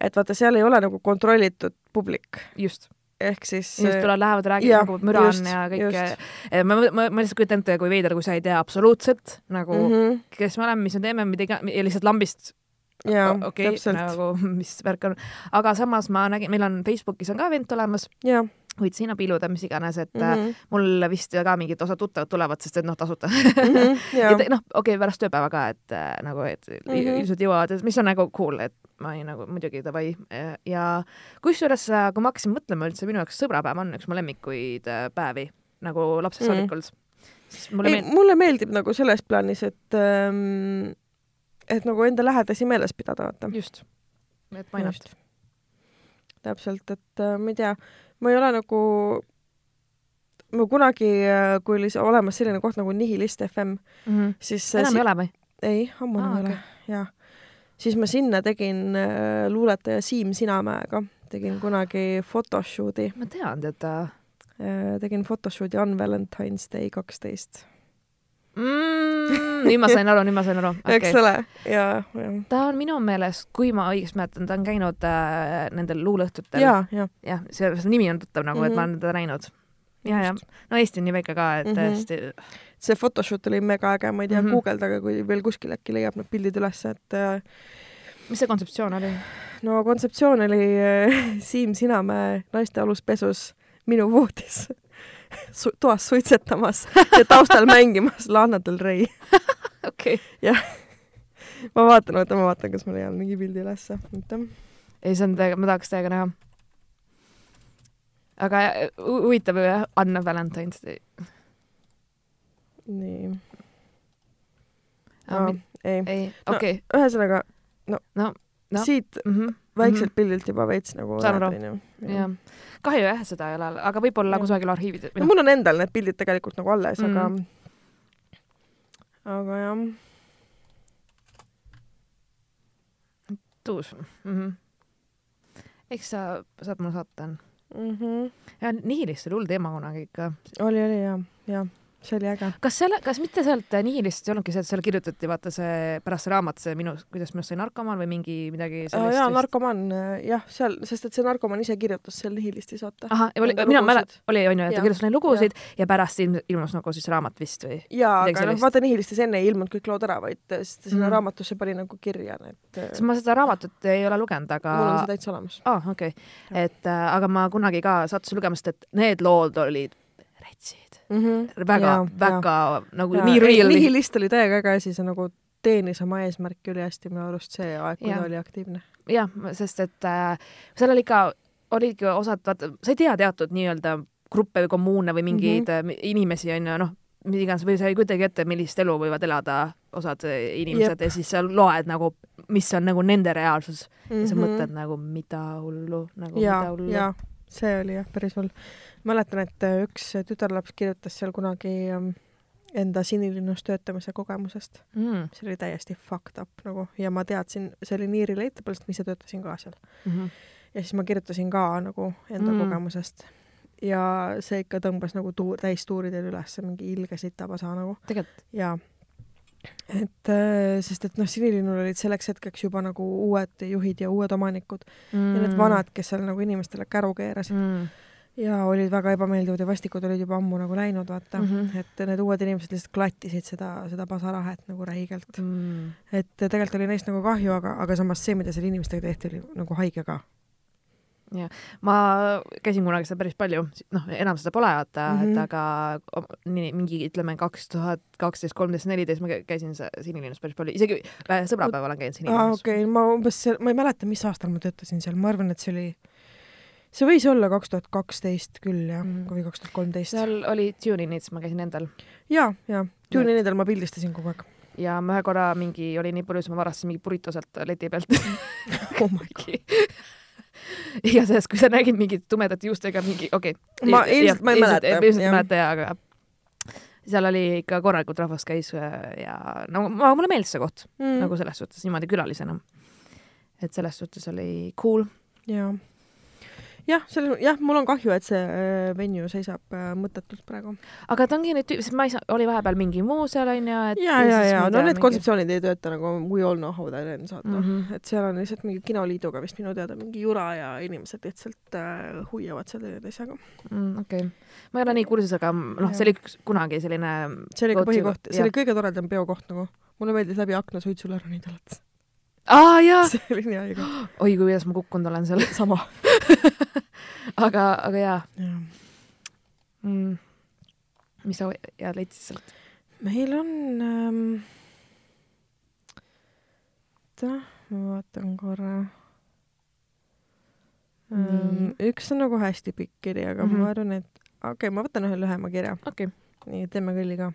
et vaata, seal ei ole nagu kontrollitud publik, just, ehk siis inimesed tulevad, lähevad, räägivad nagu müra on just, ja kõik just.. ma, ma, ma lihtsalt kujutan ette, kui veider, kui sa ei tea absoluutselt nagu mm, mm -hmm. kes me oleme, mis me teeme, mida iga, ja lihtsalt lambist okei okay,, täpselt, nagu mis värk on. aga samas ma nägin, meil on Facebookis on ka event olemas, võid sinna piiluda, mis iganes, et mm mm -hmm. -hmm, mul vist ka mingid osad tuttavad tulevad, sest et noh, tasuta Mhm, jaa et noh, okei okay,, pärast tööpäeva ka, et äh, nagu, et mm. -hmm. ilmselt jõuavad, mis on nagu cool, et ma ei nagu muidugi davai ja kusjuures, kui ma hakkasin mõtlema üldse, minu jaoks sõbrapäev on üks mu lemmikuid äh, päevi nagu lapsest Mhm. saadikult mm.. mulle ei, meeldib, mulle meeldib nagu selles plaanis, et ähm, et nagu enda lähedasi meeles pidada, vaata. just, et not. täpselt, et äh, ma ei tea, ma ei ole nagu, ma kunagi, kui oli olemas selline koht nagu Nihilist FM, siis enam si ei ole või? ei, ammu enam Aa, ei ole, jaa. siis ma sinna tegin äh, luuletaja Siim Sinamäega, tegin kunagi photoshoot'i ma tean teda äh,, tegin photoshoot'i on Valentine's Day kaksteist mm,. nüüd ma sain aru, nüüd ma sain aru okay., eks ole, ja, ja, ta on minu meelest, kui ma õigesti mäletan, ta on käinud äh, nendel luuleõhtutel. ja, ja, jah, see, see nimi on tuttav nagu mm, -hmm. et ma Mhm. olen teda näinud. ja, ja no Eesti on nii väike ka, et Mhm. tõesti see photoshoot oli mega äge, ma ei tea mm. -hmm. guugeldage, kui veel kuskil äkki leiab need pildid ülesse, et äh, mis see kontseptsioon oli? no kontseptsioon oli äh, Siim Sinamäe naiste aluspesus minu voodis su toas suitsetamas ja taustal mängimas Lana Del Rey. okei. ma vaatan, oota, ma vaatan, kas ma leian mingi pildi ülesse. oota. ei, see on täiega, ma tahaks täiega näha. aga äh, hu- huvitav jah, Anna Valentine's Day. nii. Ah, ei, ei, No, okei. ühesõnaga no, No, no. siit väikselt pildilt juba veits nagu Mhm. Saan aru. jah, kahju jah, seda ei ole, aga võib-olla Jah. kusagil arhiivides no noh, mul on endal need pildid tegelikult nagu alles mm, aga, aga jah tuus mm. -hmm. eks sa saad mulle saata. mm. -hmm. ja Nihilist oli hull teema kunagi ikka. oli, oli ja, ja see oli äge. kas selle, kas mitte sealt Nihilist ei olnudki see, et seal kirjutati vaata see pärast see raamat, see minu, kuidas minust sai narkomaan või mingi midagi sellist jaa, narkomaan, jah, seal, sest et see narkomaan ise kirjutas seal Nihilisti saate. ahah, oli, mina mäletan, oli onju, et ta kirjutas neid lugusid ja, ja pärast ilm, ilmus nagu siis raamat vist või? jaa, aga noh, vaata Nihilistis enne ei ilmunud kõik lood ära, vaid sest ta sinna mm. raamatusse pani nagu kirja need. sest ma seda raamatut ei ole lugenud, aga mul on see täitsa olemas. aa ah,, okei okay., et äh, aga ma kunagi ka sattusin lugema, sest et need lood olid mm. -hmm. väga, väga nagu nii real. Nihilist oli täiega äge asi, see nagu teenis oma eesmärki ülihästi minu arust see aeg, kui ta oli aktiivne. jah, sest et äh, seal oli ikka, olidki osad, vaata, sa ei tea teatud nii-öelda gruppe või kommuune või mingeid mm. -hmm. inimesi onju, noh, mis iganes või sa ei kujutagi ette, millist elu võivad elada osad äh, inimesed Jep. ja siis sa loed nagu, mis on nagu nende reaalsus mm -hmm. ja sa Mhm. mõtled nagu mida hullu, nagu ja mida, hullu. ja see oli jah, päris hull. mäletan, et äh, üks tütarlaps kirjutas seal kunagi ähm, enda sinilinnus töötamise kogemusest, Mm see oli täiesti fucked up nagu ja ma teadsin, see oli nii relatable, sest ma ise töötasin ka seal -hmm. ja siis ma kirjutasin ka nagu enda Mm. mm. kogemusest ja see ikka tõmbas nagu tuur, täistuuridel üles mingi ilge sitapasa nagu tegelikult ja et äh, sest et noh, Sinilinnul olid selleks hetkeks juba nagu uued juhid ja uued omanikud mm. ja need vanad, kes seal nagu inimestele käru keerasid mm. Ja olid väga ebameeldivad ja vastikud olid juba ammu nagu läinud, vaata mm. Mhm. -hmm. et need uued inimesed lihtsalt klattisid seda, seda pasarahet nagu räigelt. Mm. et tegelikult oli neist nagu kahju, aga, aga samas see, mida seal inimestega tehti, oli nagu haige ka. ma käisin kunagi seda päris palju, noh, enam seda pole vaata mm, -hmm. Mhm. et aga o- nii mingi ütleme kaks tuhat kaksteist, kolmteist, neliteist ma kä- käisin Sinilinnas päris palju, isegi äh, sõbrapäeval olen käinud Sinilinnas. okei okay., ma umbes, ma ei mäleta, mis aastal ma töötasin seal, ma arvan, et see oli, see võis olla kaks tuhat kaksteist küll jah mm., või kaks tuhat kolmteist. seal oli Tuninits, ma käisin endal ja, ja Tuninidel ma pildistasin kogu aeg. ja ma ühe korra mingi oli nii purjus, ma varastasin mingi burrito sealt leti pealt oh my god. igatahes, kui sa nägid mingit tumedate juustega mingi, okei okay.. Ma ilmselt ma ei mäleta, ilmselt ei mäleta jaa, aga seal oli ikka korralikult rahvast käis äh, ja no ma, mulle meeldis see koht mm. nagu selles suhtes niimoodi külalisena. et selles suhtes oli cool. jaa. jah, selles, jah, mul on kahju, et see äh, venue seisab äh, mõttetult praegu. aga ta ongi nüüd tüüp, sest ma ei saa, oli vahepeal mingi muu seal onju, et ja, ja, ja no need kontseptsioonid ei tööta nagu We all know how that ends, vaata mm. -hmm. et seal on lihtsalt mingi kinoliiduga vist minu teada mingi jura ja inimesed lihtsalt äh, huiavad selle asjaga. mm,. okei okay., ma ei ole nii kursis, aga noh, see oli kunagi selline see oli ka põhikoht, see oli kõige toredam peokoht nagu. mulle meeldis läbi akna suitsule ronida alati. Aa jaa, see oli nii haige. oi kui kuidas ma kukkunud olen seal, sama. aga, aga jaa jah. mm.. mis sa ja leidsid sealt? meil on ähm..., oota, ma vaatan korra ähm,. üks on nagu hästi pikk kiri, aga mm Mhm. -hmm. ma arvan, et okei okay,, ma võtan ühe lühema kirja. okei okay., nii, teeme kõlli ka.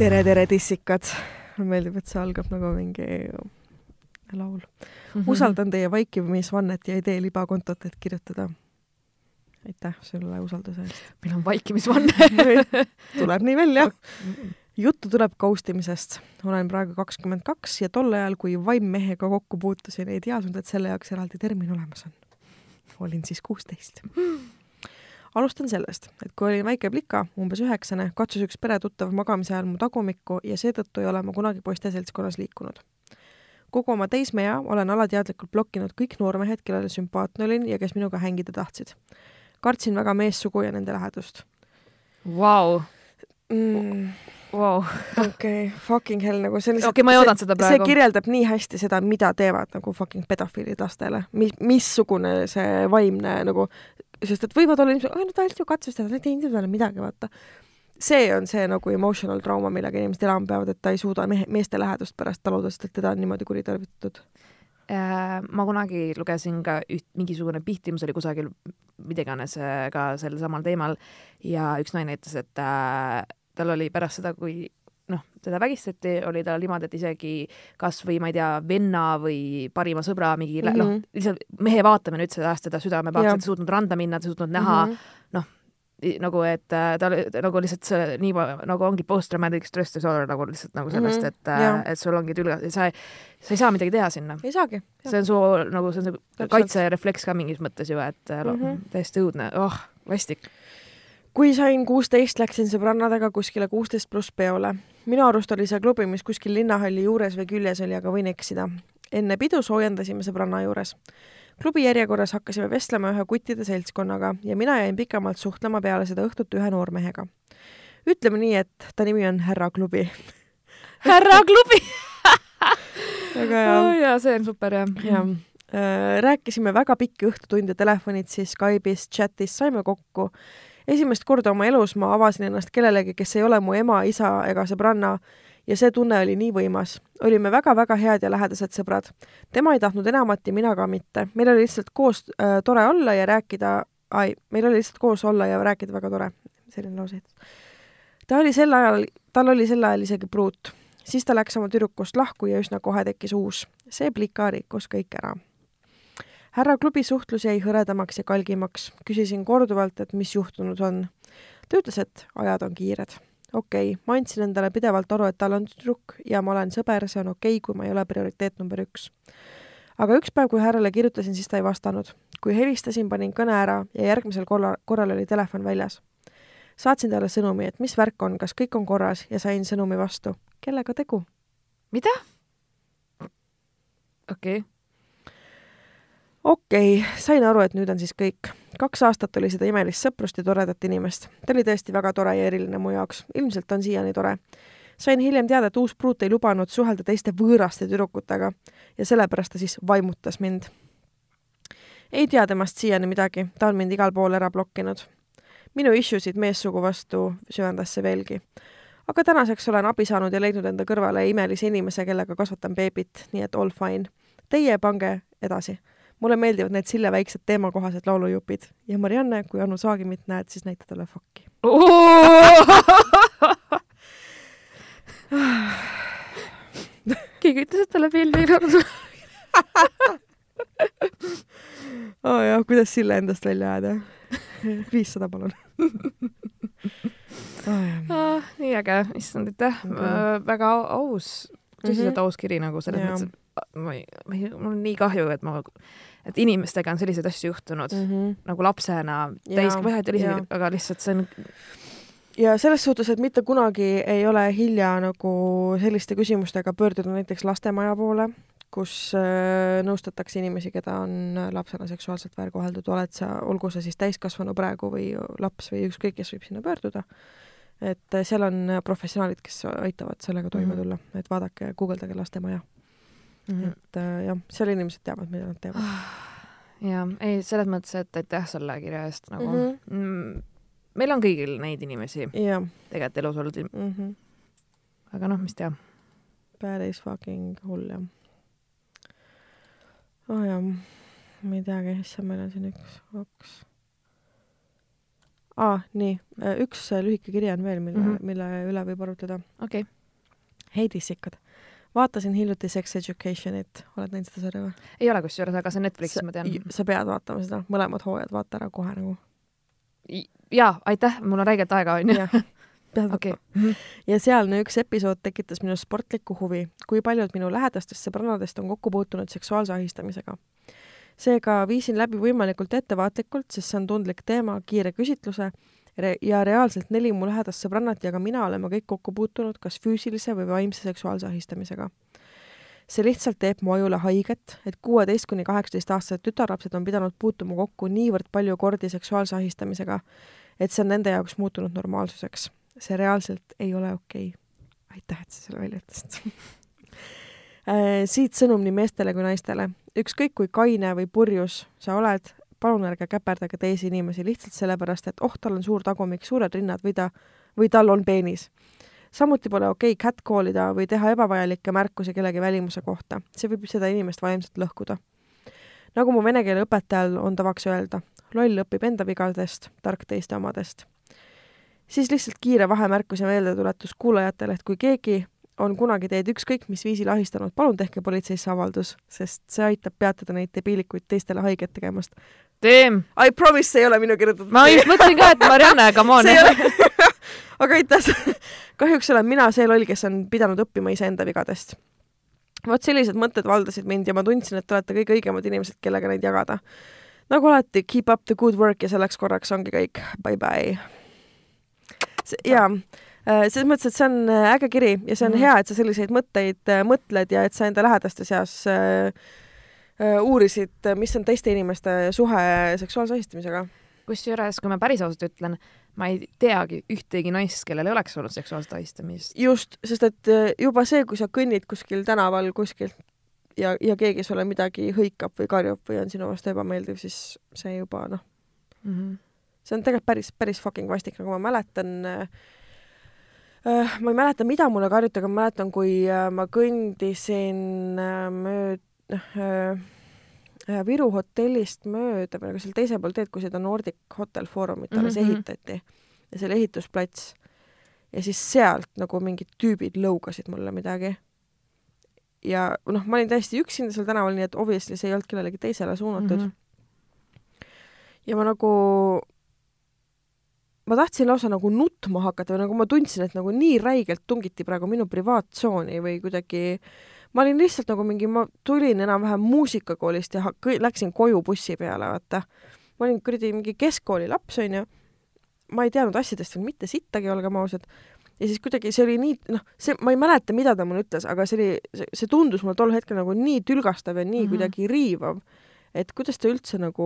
tere, tere, tissikad. mulle meeldib, et see algab nagu mingi laul. Mhm. usaldan teie vaikimisvannet ja ei tee libakontot, et kirjutada. aitäh sulle usalduse eest. meil on vaikimisvanne. tuleb nii välja. juttu tuleb ghost imisest. olen praegu kakskümmend kaks ja tol ajal, kui vaimmehega kokku puutusin, ei teadnud, et selle jaoks eraldi termin olemas on. olin siis kuusteist. alustan sellest, et kui olin väike plika, umbes üheksane, katsus üks peretuttav magamise ajal mu tagumikku ja seetõttu ei ole ma kunagi poiste seltskonnas liikunud. kogu oma teismeea olen alateadlikult blokkinud kõik noormehed, kellele sümpaatne olin ja kes minuga hängida tahtsid. kartsin väga meessugu ja nende lähedust Vau, vau. okei okay,, fucking hell, nagu see on okei, ma ei oodanud seda see praegu. kirjeldab nii hästi seda, mida teevad nagu fucking pedofiilid lastele, mis, missugune see vaimne nagu, sest et võivad olla inimesed, no ta ainult ju katsus teda, ta ei teinud talle midagi, vaata. see on see nagu emotional trauma, millega inimesed elama peavad, et ta ei suuda mehe, meeste lähedust pärast taluda, sest et teda on niimoodi kuritarvitatud. Äh, ma kunagi lugesin ka üht, mingisugune pihtimus oli kusagil, mida iganes äh, ka sel samal teemal ja üks naine ütles, et äh, tal oli pärast seda, kui noh, teda vägistati, oli tal niimoodi, et isegi kas või ma ei tea, venna või parima sõbra mingi mm -hmm. noh Mhm., lihtsalt mehe vaatamine ütles ajast teda südame pahaks, et ei suutnud randa minna, ta ei suutnud näha mm, -hmm. I- nagu et äh, ta nagu lihtsalt see nii nagu ongi post-traumatic stress disorder nagu lihtsalt nagu sellest Mhm, mm, -hmm. et et sul ongi tülga, sa ei, sa ei saa midagi teha sinna. ei saagi. see on su nagu see on see kaitserefleks ka mingis mõttes ju, et mm. -hmm. täiesti õudne, oh, vastik. Kui sain kuusteist, läksin sõbrannadega kuskile kuusteist pluss peole. minu arust oli see klubi, mis kuskil linnahalli juures või küljes oli, aga võin eksida. enne pidu soojendasime sõbranna juures. klubi järjekorras hakkasime vestlema ühe kuttide seltskonnaga ja mina jäin pikemalt suhtlema peale seda õhtut ühe noormehega. ütleme nii, et ta nimi on Härra Klubi. härra klubi väga hea oh,. jaa, see on super jah. jah, rääkisime väga pikki õhtutunde telefonitsi, Skype'is, chatis, saime kokku. Esimest korda oma elus ma avasin ennast kellelegi, kes ei ole mu ema, isa ega sõbranna ja see tunne oli nii võimas. olime väga-väga head ja lähedased sõbrad. tema ei tahtnud enamat ja mina ka mitte. meil oli lihtsalt koos äh, tore olla ja rääkida, ai, meil oli lihtsalt koos olla ja rääkida väga tore. selline lause. ta oli sel ajal, tal oli sel ajal isegi pruut. siis ta läks oma tüdrukust lahku ja üsna kohe tekkis uus. see plika rikkus kõik ära härra klubi suhtlus jäi hõredamaks ja kalgimaks. küsisin korduvalt, et mis juhtunud on. ta ütles, et ajad on kiired. okei okay,, ma andsin endale pidevalt aru, et tal on tüdruk ja ma olen sõber, see on okei okay,, kui ma ei ole prioriteet number üks. aga üks päev, kui härrale kirjutasin, siis ta ei vastanud. kui helistasin, panin kõne ära ja järgmisel korral, korral oli telefon väljas. saatsin talle sõnumi, et mis värk on, kas kõik on korras ja sain sõnumi vastu. kellega tegu? mida? okei okay., okei okay,, sain aru, et nüüd on siis kõik. kaks aastat oli seda imelist sõprust ja toredat inimest. ta oli tõesti väga tore ja eriline mu jaoks, ilmselt on siiani tore. sain hiljem teada, et uus pruut ei lubanud suhelda teiste võõraste tüdrukutega ja sellepärast ta siis vaimutas mind. ei tea temast siiani midagi, ta on mind igal pool ära blokkinud. minu issue'sid meessugu vastu süvendas see veelgi. aga tänaseks olen abi saanud ja leidnud enda kõrvale imelise inimese, kellega kasvatan beebit, nii et all fine. Teie pange edasi mulle meeldivad need Sille väiksed teemakohased laulujupid ja Marianne, kui Anu Saagimit näed, siis näita talle fakki. keegi ütles, et talle meeldib. oo oh jah, kuidas Sille endast välja ajada. viissada palun ah, nii äge, issand aitäh väga aus, tõsiselt -hmm. aus kiri nagu selles mõttes, et ma ei, ma ei, mul on nii kahju, et ma, et inimestega on selliseid asju juhtunud mm -hmm. nagu lapsena, täiskasvanud isegi, aga lihtsalt see on ja selles suhtes, et mitte kunagi ei ole hilja nagu selliste küsimustega pöörduda näiteks lastemaja poole, kus äh, nõustatakse inimesi, keda on lapsena seksuaalselt väärkoheldud, oled sa, olgu sa siis täiskasvanu praegu või laps või ükskõik, kes võib sinna pöörduda. Et äh, seal on professionaalid, kes aitavad sellega toime mhm. tulla, et vaadake, guugeldage lastemaja mm. -hmm. et äh, jah, seal inimesed teavad, mida nad teevad. ja ei, selles mõttes, et aitäh selle kirja eest nagu mhm. mm. -hmm. meil on kõigil neid inimesi yeah. tegelikult elus olnud mm. -hmm. aga noh, mis teha. päris fucking hull jah. oh jah, ma ei teagi, issand, meil on siin üks, kaks aa, nii, äh, üks äh, lühike kiri on veel, mille mm, -hmm. mille üle võib arutleda. okei okay.. Heidi Sikkad. Vaatasin hiljuti Sex Educationit, oled näinud seda sarja või? ei ole kusjuures, aga see on Netflixis, ma tean. sa pead vaatama seda, mõlemad hooajad, vaata ära kohe nagu. jaa, aitäh, mul on räigelt aega, onju pead okay. vaatama. ja sealne üks episood tekitas minus sportlikku huvi, kui paljud minu lähedastest sõbrannadest on kokku puutunud seksuaalse ahistamisega seega viisin läbi võimalikult ettevaatlikult, sest see on tundlik teema, kiire küsitluse re ja reaalselt neli mu lähedast sõbrannat ja ka mina oleme kõik kokku puutunud kas füüsilise või vaimse seksuaalse ahistamisega. see lihtsalt teeb mu ajule haiget, et kuueteist kuni kaheksateist aastased tütarlapsed on pidanud puutuma kokku niivõrd palju kordi seksuaalse ahistamisega, et see on nende jaoks muutunud normaalsuseks. see reaalselt ei ole okei okay.. aitäh, et sa selle välja ütlesid Äh, siit sõnum nii meestele kui naistele. ükskõik kui kaine või purjus sa oled, palun ärge käperdage teisi inimesi lihtsalt sellepärast, et oh, tal on suur tagumik, suured rinnad või ta, või tal on peenis. samuti pole okei okay catcall ida või teha ebavajalikke märkusi kellegi välimuse kohta, see võib seda inimest vaimselt lõhkuda. nagu mu vene keele õpetajal on tavaks öelda, loll õpib enda vigadest, tark teiste omadest. siis lihtsalt kiire vahemärkus ja meeldetuletus kuulajatele, et kui keegi on kunagi teid ükskõik mis viisil ahistanud, palun tehke politseisse avaldus, sest see aitab peatada neid debiilikuid teistele haiget tegemast. Teem! I promise, see ei ole minu kirjutatud. ma just mõtlesin ka, et Marianne, come on. aga aitäh. kahjuks olen mina see loll, kes on pidanud õppima iseenda vigadest. vot sellised mõtted valdasid mind ja ma tundsin, et te olete kõige õigemad inimesed, kellega neid jagada. nagu alati, keep up the good work ja selleks korraks ongi kõik. Bye-bye. jaa Äh, selles mõttes, et see on äh, äge kiri ja see on mm -hmm. hea, et sa selliseid mõtteid äh, mõtled ja et sa enda lähedaste seas äh, uurisid, mis on teiste inimeste suhe seksuaalse ahistamisega. kusjuures, kui ma päris ausalt ütlen, ma ei teagi ühtegi naist, kellel ei oleks olnud seksuaalset ahistamist. just, sest et juba see, kui sa kõnnid kuskil tänaval kuskilt ja, ja keegi sulle midagi hõikab või karjub või on sinu vastu ebameeldiv, siis see juba noh mm -hmm., see on tegelikult päris, päris fucking vastik, nagu ma mäletan äh, Äh, ma ei mäleta, mida mulle karjuti, aga ma mäletan, kui äh, ma kõndisin äh, mööda, noh, Viru hotellist mööda või nagu seal teisel pool teed, kui seda Nordic Hotel Forumit alles mm -hmm. ehitati ja seal ehitusplats ja siis sealt nagu mingid tüübid lõugasid mulle midagi. ja noh, ma olin täiesti üksinda seal tänaval, nii et obviously see ei olnud kellelegi teisele suunatud mm. -hmm. ja ma nagu ma tahtsin lausa nagu nutma hakata või nagu ma tundsin, et nagu nii räigelt tungiti praegu minu privaattsooni või kuidagi ma olin lihtsalt nagu mingi, ma tulin enam-vähem muusikakoolist ja läksin koju bussi peale, vaata. ma olin kuradi mingi keskkooli laps, onju. ma ei teadnud asjadest veel mitte sittagi, olgem ausad. ja siis kuidagi see oli nii, noh, see, ma ei mäleta, mida ta mulle ütles, aga see oli, see tundus mulle tol hetkel nagu nii tülgastav ja nii mm -hmm. kuidagi riivav et kuidas ta üldse nagu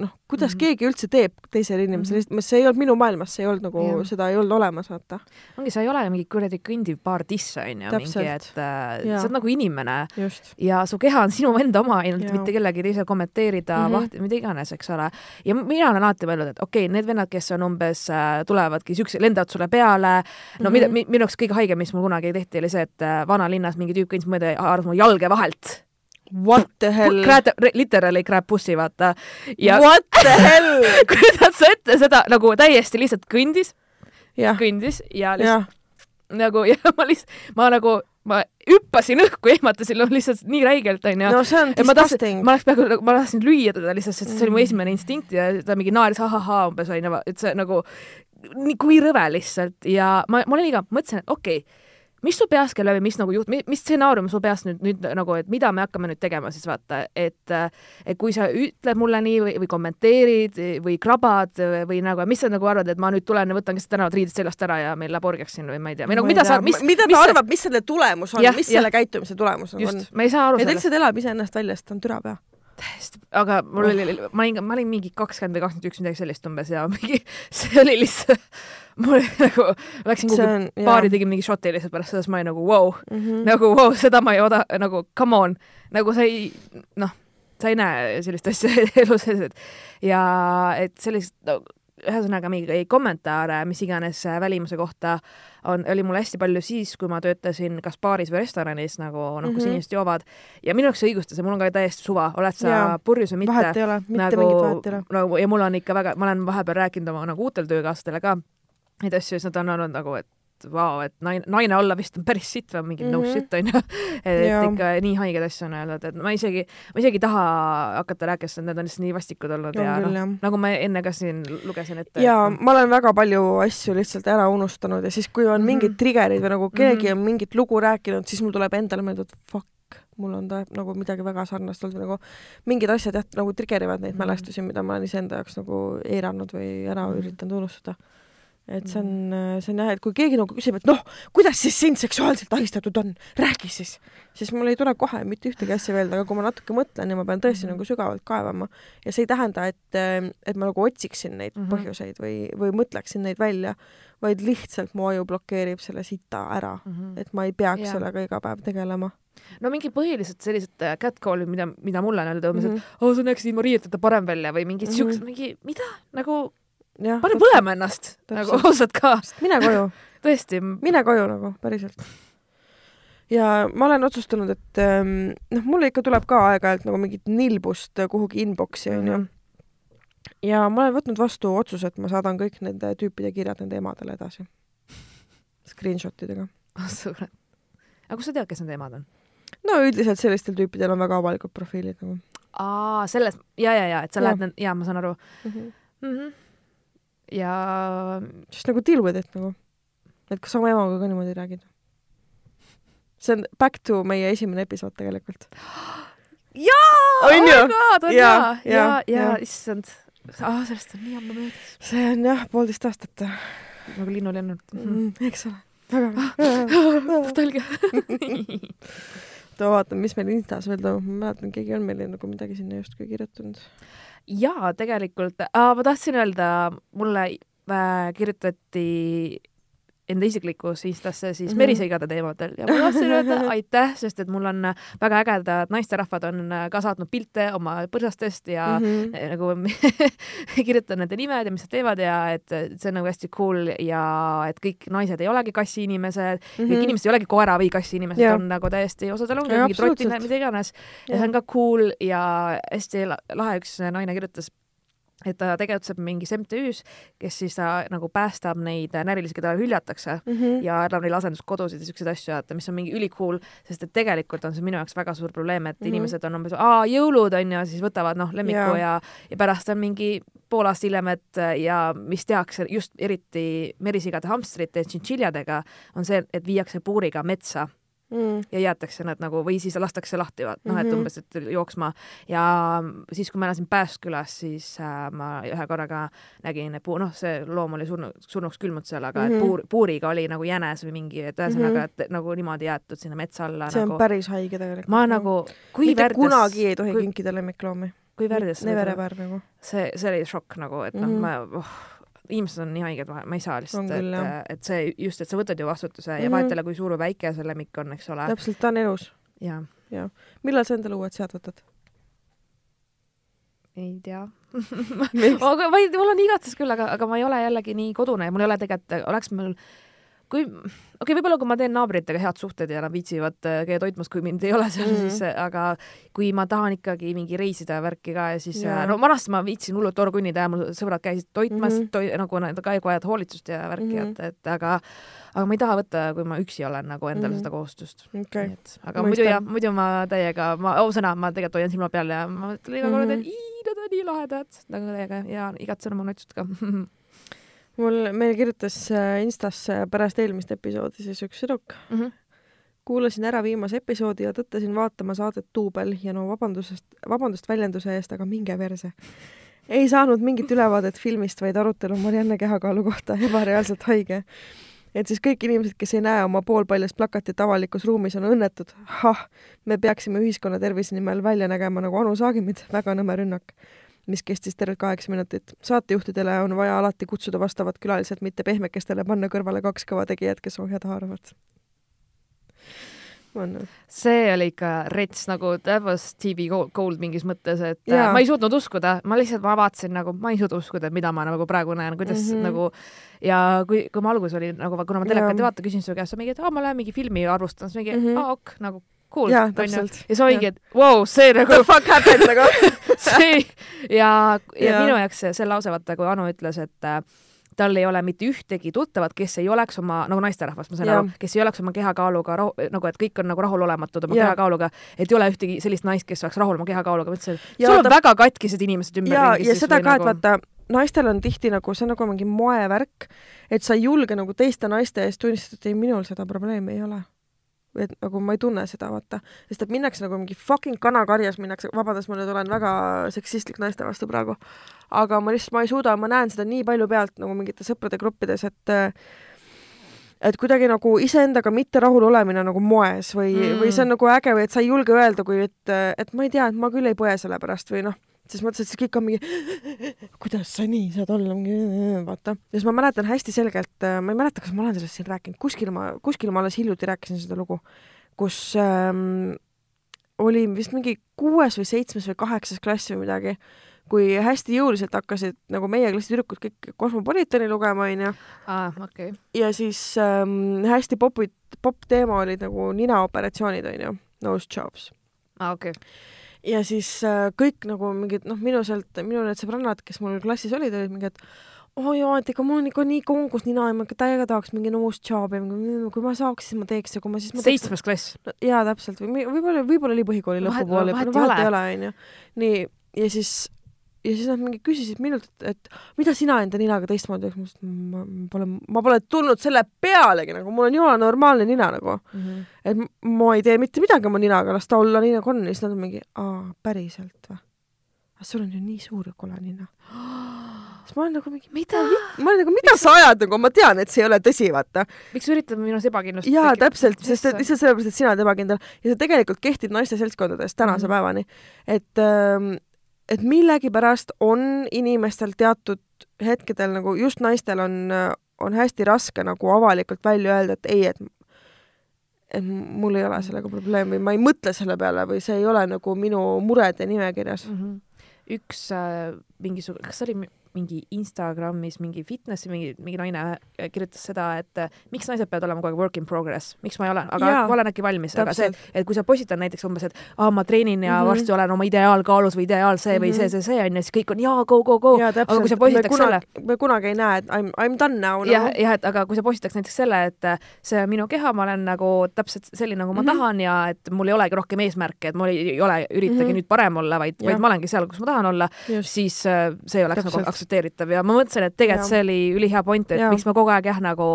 noh, kuidas mm -hmm. keegi üldse teeb teisele inimesele mm, -hmm. see ei olnud minu maailmas, see ei olnud nagu yeah., seda ei olnud olemas, vaata. ongi, sa ei ole mingi kuradi kõndiv paar tisse, onju, mingi, et äh, sa oled nagu inimene Just. ja su keha on sinu enda oma, ainult mitte kellegi teise kommenteerida mm, -hmm. vaht-, mida iganes, eks ole. ja mina olen alati mõelnud, et okei okay,, need vennad, kes on umbes äh,, tulevadki siukse, lendavad sulle peale, no mm -hmm. mida, minu jaoks kõige haigem, mis mul kunagi tehti, oli see, et äh, vanalinnas mingi tüüp kõndis mööda ja haaras mu jalge vahelt What the hell? Grab, literally grab bussi, vaata. What the hell? kujutad sa ette seda nagu täiesti lihtsalt kõndis, kõndis ja lihtsalt ja. nagu ja ma lihtsalt, ma nagu ma hüppasin õhku, ehmatasin no, lihtsalt nii räigelt, onju. no see on Ja ma tahtsin, disgusting. ma oleks peaaegu, ma tahtsin lüüa teda lihtsalt, sest see oli mu Mm. esimene instinkt ja ta mingi naeris ahahaa umbes onju, et see nagu nii kui rõve lihtsalt ja ma, ma olin iga, mõtlesin, et okei okay,, mis su peas käib läbi, mis nagu juht-, mis stsenaarium su peas nüüd, nüüd nagu, et mida me hakkame nüüd tegema siis vaata, et et kui sa ütled mulle nii või, või kommenteerid või krabad või nagu, mis sa nagu arvad, et ma nüüd tulen ja võtan lihtsalt tänavad riided seljast ära ja meil läheb orgiaks siin või ma ei tea, või nagu mida sa, mis, mida ta arvab, mis selle tulemus on mis jah. selle käitumise tulemus on? just, ma ei saa aru ja ta sellest. lihtsalt elab iseennast välja, sest ta on türapea. täiesti, aga mul oli, ma olin, ma olin mingi kakskümmend või kakskümmend üks midagi sellist umbes ja mingi, see oli lihtsalt, mul oli nagu, läksin kuhugi baari, tegin mingi šoti lihtsalt pärast seda, siis ma olin nagu vau wow,, mm. -hmm. nagu vau wow,, seda ma ei oda, nagu come on, nagu sa ei, noh, sa ei näe sellist asja elu sees, et ja et sellist no, ühesõnaga mingi kommentaare mis iganes äh, välimuse kohta on, oli mul hästi palju siis, kui ma töötasin kas baaris või restoranis nagu noh, kus Mhm. inimesed joovad. Ja minu jaoks see õigustas ja mul on ka täiesti suva, oled sa purjus või mitte? Vahet ei ole, mitte mingit vahet ei ole. nagu ja mul on ikka väga, ma olen vahepeal rääkinud oma nagu uutele töökaaslastele ka neid asju siis nad on olnud nagu, et vau, et naine, naine olla vist on päris sitt või mingi mm -hmm. no Mhm. shit onju. et Jaa. ikka nii haigeid asju on öeldud, et ma isegi, ma isegi ei taha hakata rääkima, sest need on lihtsalt nii vastikud olnud on ja küll noh, nagu ma enne ka siin lugesin ette. ja ma olen väga palju asju lihtsalt ära unustanud ja siis, kui on Mhm. mingid trigger'id või nagu keegi Mhm. on mingit lugu rääkinud, siis mul tuleb endale meelde, et fuck, mul on ta nagu midagi väga sarnast olnud või nagu mingid asjad jah, nagu trigger ivad neid Mhm. mälestusi, mida ma olen iseenda jaoks nagu eiranud või ära Mhm. üritanud unustada. Et see on, see on jah, et kui keegi nagu küsib, et noh, kuidas siis sind seksuaalselt ahistatud on, räägi siis, siis mul ei tule kohe mitte ühtegi asja meelde, aga kui ma natuke mõtlen ja ma pean tõesti Mhm. nagu sügavalt kaevama ja see ei tähenda, et, et ma nagu otsiksin neid Mhm. põhjuseid või, või mõtleksin neid välja, vaid lihtsalt mu aju blokeerib selle sita ära, mm. et ma ei peaks Jaa. sellega iga päev tegelema no mingi põhilised sellised äh, catcall'id, mida, mida mulle on öeldud umbes, mm. et oo, sa näeksid ilma riieteta parem välja või mingid Mhm. siuksed, mingi mida nagu -hmm. Pane põlema ennast nagu ausalt ka, mine koju, tõesti. mine koju nagu päriselt. ja ma olen otsustanud, et ähm, noh, mulle ikka tuleb ka aeg-ajalt nagu mingit nilbust kuhugi inbox'i onju Mhm. mm. -hmm. ja ma olen võtnud vastu otsuse, et ma saadan kõik nende tüüpide kirjad nende emadele edasi. Screenshot idega. oh sõbrad. aga kust sa tead, kes need emad on? no üldiselt sellistel tüüpidel on väga avalikud profiilid nagu aa, selles, ja, ja, ja, et sa Jaa. lähed, jaa, ma saan aru mm. -hmm. mm. -hmm. Ja siis nagu deal with it nagu. et kas oma emaga ka niimoodi räägid? see on back to meie esimene episood tegelikult. jaa, On ju? on Jaa, ja, ja, jaa, ja jaa. issand, ah, sellest on nii ammu möödas, see on jah, poolteist aastat nagu linnulennult mm. -hmm. mm,, eks ole. väga. nostalgia. oota, vaatan, mis meil Instas veel toimub, ma mäletan, keegi on meile nagu midagi sinna justkui kirjutanud. jaa, tegelikult, ma tahtsin öelda, mulle äh, kirjutati enda isiklikus Instasse siis mm Mhm. -hmm. meriseigade teemadel ja ma tahtsin öelda aitäh, sest et mul on väga ägedad naisterahvad on ka saatnud pilte oma põrsastest ja mm Mhm. -hmm. nagu kirjutan nende nimed ja mis nad teevad ja et see on nagu hästi cool ja et kõik naised ei olegi kassiinimesed mm, -hmm. kõik inimesed ei olegi koera või kassiinimesed Mhm. Jaa. on nagu täiesti, osadel ongi mingid absoluutselt. mida iganes ja see on ka cool ja hästi la- lahe üks naine kirjutas, et ta tegutseb mingis MTÜ-s, kes siis ta, nagu päästab neid närilisi, keda hüljatakse Mhm. ja annab neile asenduskodusid ja siukseid asju, et mis on mingi ülikool, sest et tegelikult on see minu jaoks väga suur probleem, et mm. -hmm. inimesed on umbes, aa, jõulud on ju, siis võtavad noh, lemmiku Jaa. ja, ja, ja pärast on mingi pool aastat hiljem, et ja mis tehakse just eriti merisigade hamstrite ja tšintšiljadega, on see, et viiakse puuriga metsa Mm. ja jäetakse nad nagu või siis lastakse lahti, noh, et Mhm. umbes, et jooksma ja siis, kui ma elasin Pääskülas, siis äh, ma ühe korraga nägin, et puu-, noh, see loom oli surnud, surnuks külmunud seal, aga mm -hmm. Mhm. et puur, puuriga oli nagu jänes või mingi, et ühesõnaga mm, Mhm. -hmm. et nagu niimoodi jäetud sinna metsa alla see nagu on. päris haige tegelikult. ma nagu, kui mitte värdjas, kunagi ei tohi kui- kinkida lemmikloomi. kui värdjas Never ever nagu. see, see oli šokk nagu, et noh mm Mhm. -hmm. ma oh, inimesed on nii haiged, ma ei saa lihtsalt jah. et, et see just, et sa võtad ju vastutuse mm -hmm. ja Mhm. vahet ei ole, kui suur või väike see lemmik on, eks ole. täpselt, ta on elus. ja millal sa endale uued sead võtad? ei tea aga ma ei, mul on igatsus küll, aga, aga ma ei ole jällegi nii kodune ja mul ei ole tegelikult, oleks mul, kui, okei okay,, võib-olla kui ma teen naabritega head suhted ja nad viitsivad äh, käia toitmas, kui mind ei ole seal mm, -hmm. siis aga kui ma tahan ikkagi mingi reisida värki ka ja siis ja. no vanasti ma viitsin hullult toru kõnnida ja mul sõbrad käisid toitmas mm, -hmm. toi, nagu need käigu ajad hoolitsust ja värki mm, -hmm. et, et aga aga ma ei taha võtta, kui ma üksi olen nagu endale mm -hmm. seda kohustust okay.. aga Mõistan. muidu jah, muidu ma täiega, ma ausõna, ma tegelikult hoian silma peal ja ma iga kord, et mhm. ii, nad on nii lahedad, nagu täiega ja igatsen oma notsut ka mul, meile kirjutas äh, Instasse pärast eelmist episoodi siis üks tüdruk mm. -hmm. kuulasin ära viimase episoodi ja tõttasin vaatama saadet duubel ja no vabandusest, vabandust väljenduse eest, aga minge perse. ei saanud mingit ülevaadet filmist, vaid arutelu Marianne kehakaalu kohta, ebareaalselt haige. et siis kõik inimesed, kes ei näe oma poolpaljast plakatit avalikus ruumis, on õnnetud. ahah, me peaksime ühiskonna tervise nimel välja nägema nagu Anu Saagimid, väga nõme rünnak mis kestis tervelt kaheksa minutit. saatejuhtidele on vaja alati kutsuda vastavad külalised, mitte pehmekestele panna kõrvale kaks kõva tegijat, kes ohjad haaravad. on. see oli ikka rets nagu that was TV gold mingis mõttes, et ja. ma ei suutnud uskuda, ma lihtsalt, ma vaatasin nagu, ma ei suutnud uskuda, mida ma nagu praegu näen, kuidas mm -hmm. nagu ja kui, kui ma alguses olin nagu, kuna ma telekat ei vaata, küsin su käest mingi, et aa, ma lähen mingi filmi arvustan, siis mingi mm, -hmm. aa ok, nagu cool. ja siis mingi, et vau wow,, see nagu the fuck happened nagu see ja, ja, ja minu jaoks see, see lause, vaata, kui Anu ütles, et äh, tal ei ole mitte ühtegi tuttavat, kes ei oleks oma, nagu naisterahvas, ma saan aru, kes ei oleks oma kehakaaluga rahu, nagu et kõik on nagu rahulolematud oma ja. kehakaaluga, et ei ole ühtegi sellist naist, kes oleks rahul oma kehakaaluga, ma ütlesin, et sul on ta... väga katkised inimesed ümberringi. ja, ja seda ka, et nagu... vaata, naistel on tihti nagu, see on nagu mingi moevärk, et sa ei julge nagu teiste naiste eest tunnistada, et ei, minul seda probleemi ei ole et nagu ma ei tunne seda, vaata. sest et minnakse nagu mingi fucking kanakarjas minnakse, vabandust, ma nüüd olen väga seksistlik naiste vastu praegu, aga ma lihtsalt, ma ei suuda, ma näen seda nii palju pealt nagu mingite sõprade gruppides, et et kuidagi nagu iseendaga mitte rahul olemine nagu moes või mm., või see on nagu äge või et sa ei julge öelda, kui et, et ma ei tea, et ma küll ei põe selle pärast või noh ses mõttes, et siis kõik on mingi, kuidas sa nii saad olla, vaata. ja siis ma mäletan hästi selgelt, äh, ma ei mäleta, kas ma olen sellest siin rääkinud, kuskil ma, kuskil ma alles hiljuti rääkisin seda lugu, kus ähm, oli vist mingi kuues või seitsmes või kaheksas klass või midagi, kui hästi jõuliselt hakkasid nagu meie klassi tüdrukud kõik Cosmopolitani lugema, onju. aa, okei okay.. ja siis ähm, hästi popid, popp teema olid nagu ninaoperatsioonid, onju, nose jobs. aa, okei okay ja siis äh, kõik nagu mingid noh, minu sealt, minu need sõbrannad, kes mul klassis olid, olid mingid oo oh jaa, et ega mul on ikka nii kongus nina ja ma ikka täiega tahaks mingi uus jobi, kui ma saaks, siis ma teeks ja kui ma siis ma seitsmes klass no,? jaa, täpselt või võib-olla, võib-olla oli põhikooli lõpupoole, vahet, vahet ei ole, onju. nii, ja siis ja siis nad mingi küsisid minult, et, mida sina enda ninaga teistmoodi teeks, ma ütlesin, ma pole, ma pole tulnud selle pealegi nagu, mul on jumala normaalne nina nagu mm. -hmm. et ma ei tee mitte midagi oma ninaga, las ta olla nii nagu on ja siis nad on mingi, aa, päriselt või? aga sul on ju nii suur ja kole nina. siis ma olen nagu mingi, mida? ma olen nagu, mida Miks... sa ajad nagu, ma tean, et see ei ole tõsi, vaata. miks sa üritad minus ebakindlust jaa, täpselt, sest et lihtsalt sellepärast, et sina oled ebakindel ja see tegelikult kehtib naiste seltskondades tänase mm -hmm. päevani. et ähm, et millegipärast on inimestel teatud hetkedel nagu just naistel on, on hästi raske nagu avalikult välja öelda, et ei, et et mul ei ole sellega probleemi, ma ei mõtle selle peale või see ei ole nagu minu murede nimekirjas mm. -hmm. üks äh, mingisugune, kas see oli mingi Instagramis mingi fitnessi mingi, mingi naine äh, kirjutas seda, et äh, miks naised peavad olema kogu aeg work in progress, miks ma ei ole, aga Jaa, ma olen äkki valmis, aga see, et kui sa postitad näiteks umbes, et aa, ma treenin ja mm -hmm. varsti olen oma ideaalkaalus või ideaal see või mm -hmm. see, see, see on ju, siis kõik on jaa, go, go, go. aga kui sa postitaks selle. me kunagi ei näe, et I m, I m done now no.. jah, jah, et aga kui sa postitaks näiteks selle, et äh, see on minu keha, ma olen nagu täpselt selline, nagu ma mm -hmm. tahan ja et mul ei olegi rohkem eesmärke, et mul ei ole, üritagi mm -hmm. nüüd parem olla, vaid, vaid ma olengi seal, kus ma tahan olla, siis see ei oleks täpselt. nagu aktsepteeritav ja ma mõtlesin, et tegelikult see oli ülihea point, et ja. miks me kogu aeg jah, nagu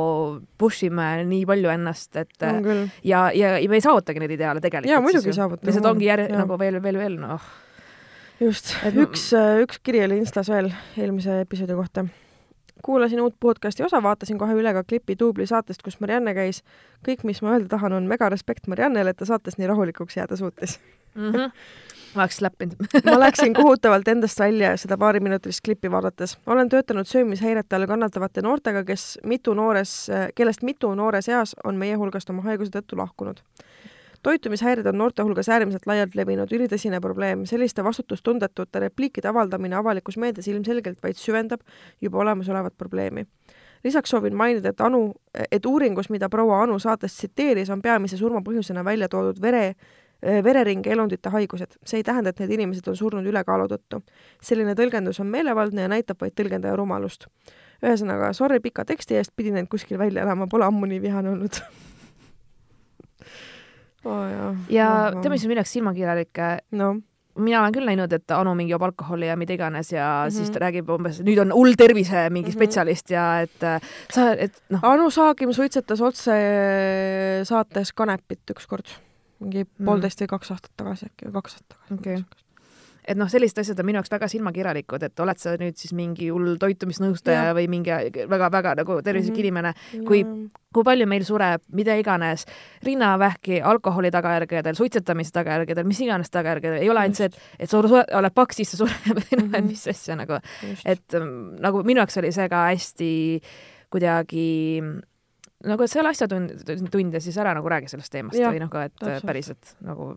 push ime nii palju ennast, et ja, ja, ja me ei saavutagi neid ideaale tegelikult. jaa, muidugi ei saavuta. lihtsalt ongi järg-, nagu veel, veel, veel, noh. just, üks, üks kiri oli Instas veel eelmise episoodi kohta kuulasin uut podcasti osa, vaatasin kohe üle ka klipi duubli saatest, kus Marianne käis. kõik, mis ma öelda tahan, on mega respekt Mariannele, et ta saates nii rahulikuks jääda suutis mm. -hmm ma oleks läppinud ma läksin kohutavalt endast välja seda paariminutilist klippi vaadates. olen töötanud söömishäirete all kannatavate noortega, kes mitu noores, kellest mitu noores eas on meie hulgast oma haiguse tõttu lahkunud. Toitumishäired on noorte hulgas äärmiselt laialt levinud ülitõsine probleem. selliste vastutustundetute repliikide avaldamine avalikus meedias ilmselgelt vaid süvendab juba olemasolevat probleemi lisaks soovin mainida, et Anu, et uuringus, mida proua Anu saates tsiteeris, on peamise surmapõhjusena välja toodud vere, vereringe elundite haigused. see ei tähenda, et need inimesed on surnud ülekaalu tõttu. selline tõlgendus on meelevaldne ja näitab vaid tõlgendaja rumalust. ühesõnaga, sorry pika teksti eest, pidin end kuskil välja elama, pole ammu nii vihane olnud oh,. ja tead, mis on minu jaoks silmakirjalik? no mina olen küll näinud, et Anu mingi joob alkoholi ja mida iganes ja mm -hmm. siis ta räägib umbes, nüüd on hull tervise mingi mm -hmm. spetsialist ja et äh, sa, et noh. Anu Saagim suitsetas otse saates kanepit ükskord, mingi mm -hmm. poolteist või kaks aastat tagasi äkki või kaks aastat tagasi okay et noh, sellised asjad on minu jaoks väga silmakirjalikud, et oled sa nüüd siis mingi hull toitumisnõustaja ja. või mingi väga-väga nagu tervislik mm -hmm. inimene, kui, kui palju meil sureb, mida iganes, rinnavähki, alkoholi tagajärgedel, suitsetamise tagajärgedel, mis iganes tagajärgedel, ei ole ainult see, et, et sa oled paks, siis sa sured et mhm. mis asja nagu, et mm, nagu minu jaoks oli see ka hästi kuidagi nagu, et ole asjatundja, siis ära nagu räägi sellest teemast ja, või noh, ka et täpselt. päriselt nagu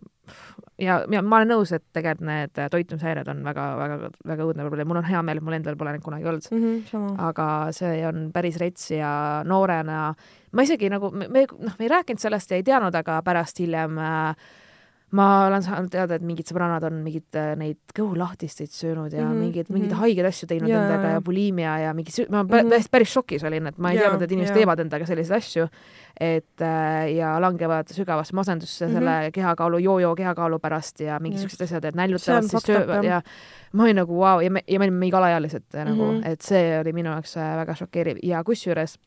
ja, ja ma olen nõus, et tegelikult need toitumishäired on väga-väga, väga õudne probleem, mul on hea meel, et mul endal pole neid kunagi olnud mm. -hmm, aga see on päris rets ja noorena ma isegi nagu, me, noh, me ei rääkinud sellest ja ei teadnud, aga pärast hiljem äh, ma olen saanud teada, et mingid sõbrannad on mingeid äh, neid kõhulahtisteid söönud ja mm -hmm. mingeid, mingeid -hmm. haigeid asju teinud ja, endaga ja bulimia ja mingi, ma mm -hmm. päris, päris šokis olin, et ma ei ja, teadnud, et inimesed ja. teevad endaga selliseid asju. et äh, ja langevad sügavasse masendusse mm -hmm. selle kehakaalu, jojo kehakaalu pärast ja mingisugused asjad, et näljutavad, siis söövad ja ma olin nagu vau wow, ja me, ja me olime mingi alaealised mm -hmm. nagu, mhm. et see oli minu jaoks väga šokeeriv ja kusjuures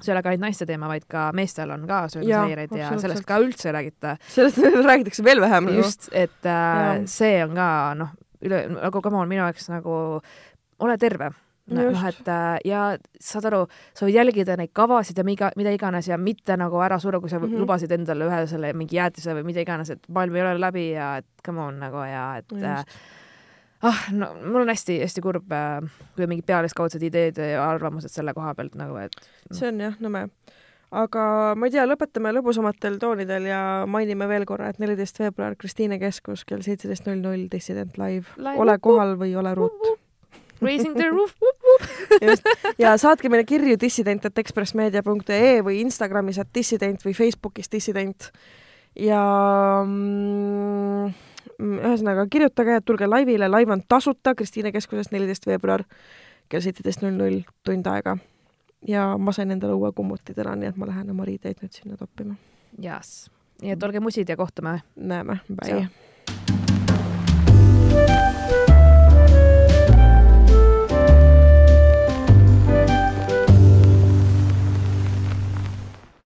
see ei ole ka ainult naiste teema, vaid ka meestel on ka söömishäireid ja, ja sellest ka üldse ei räägita. sellest räägitakse veel vähem. Just, et äh, see on ka noh, üle, nagu come on, minu jaoks nagu ole terve noh, et äh, ja saad aru, sa võid jälgida neid kavasid ja mida, mida iganes ja mitte nagu ära surra, kui sa mm -hmm. lubasid endale ühe selle mingi jäätise või mida iganes, et maailm ei ole läbi ja et come on nagu ja et äh, ah, no mul on hästi-hästi kurb, äh, kui mingid pealiskaudsed ideed ja arvamused selle koha pealt nagu, et no.. see on jah nõme. aga ma ei tea, lõpetame lõbusamatel toonidel ja mainime veel korra, et neliteist veebruar Kristiine keskus kell seitseteist null null Dissident live, live. ole kohal või ole ruut. Raising the roof just, ja saatke meile kirju dissident.ekspressmeedia.ee või Instagramis, et dissident või Facebookis dissident ja Mm, ühesõnaga kirjutage, tulge laivile, laiv on tasuta Kristiine keskuses neliteist veebruar kell seitseteist null null, tund aega. ja ma sain endale uue kummuti täna, nii et ma lähen oma riideid nüüd sinna toppima. jess, nii et olge musid ja kohtume. näeme, bye.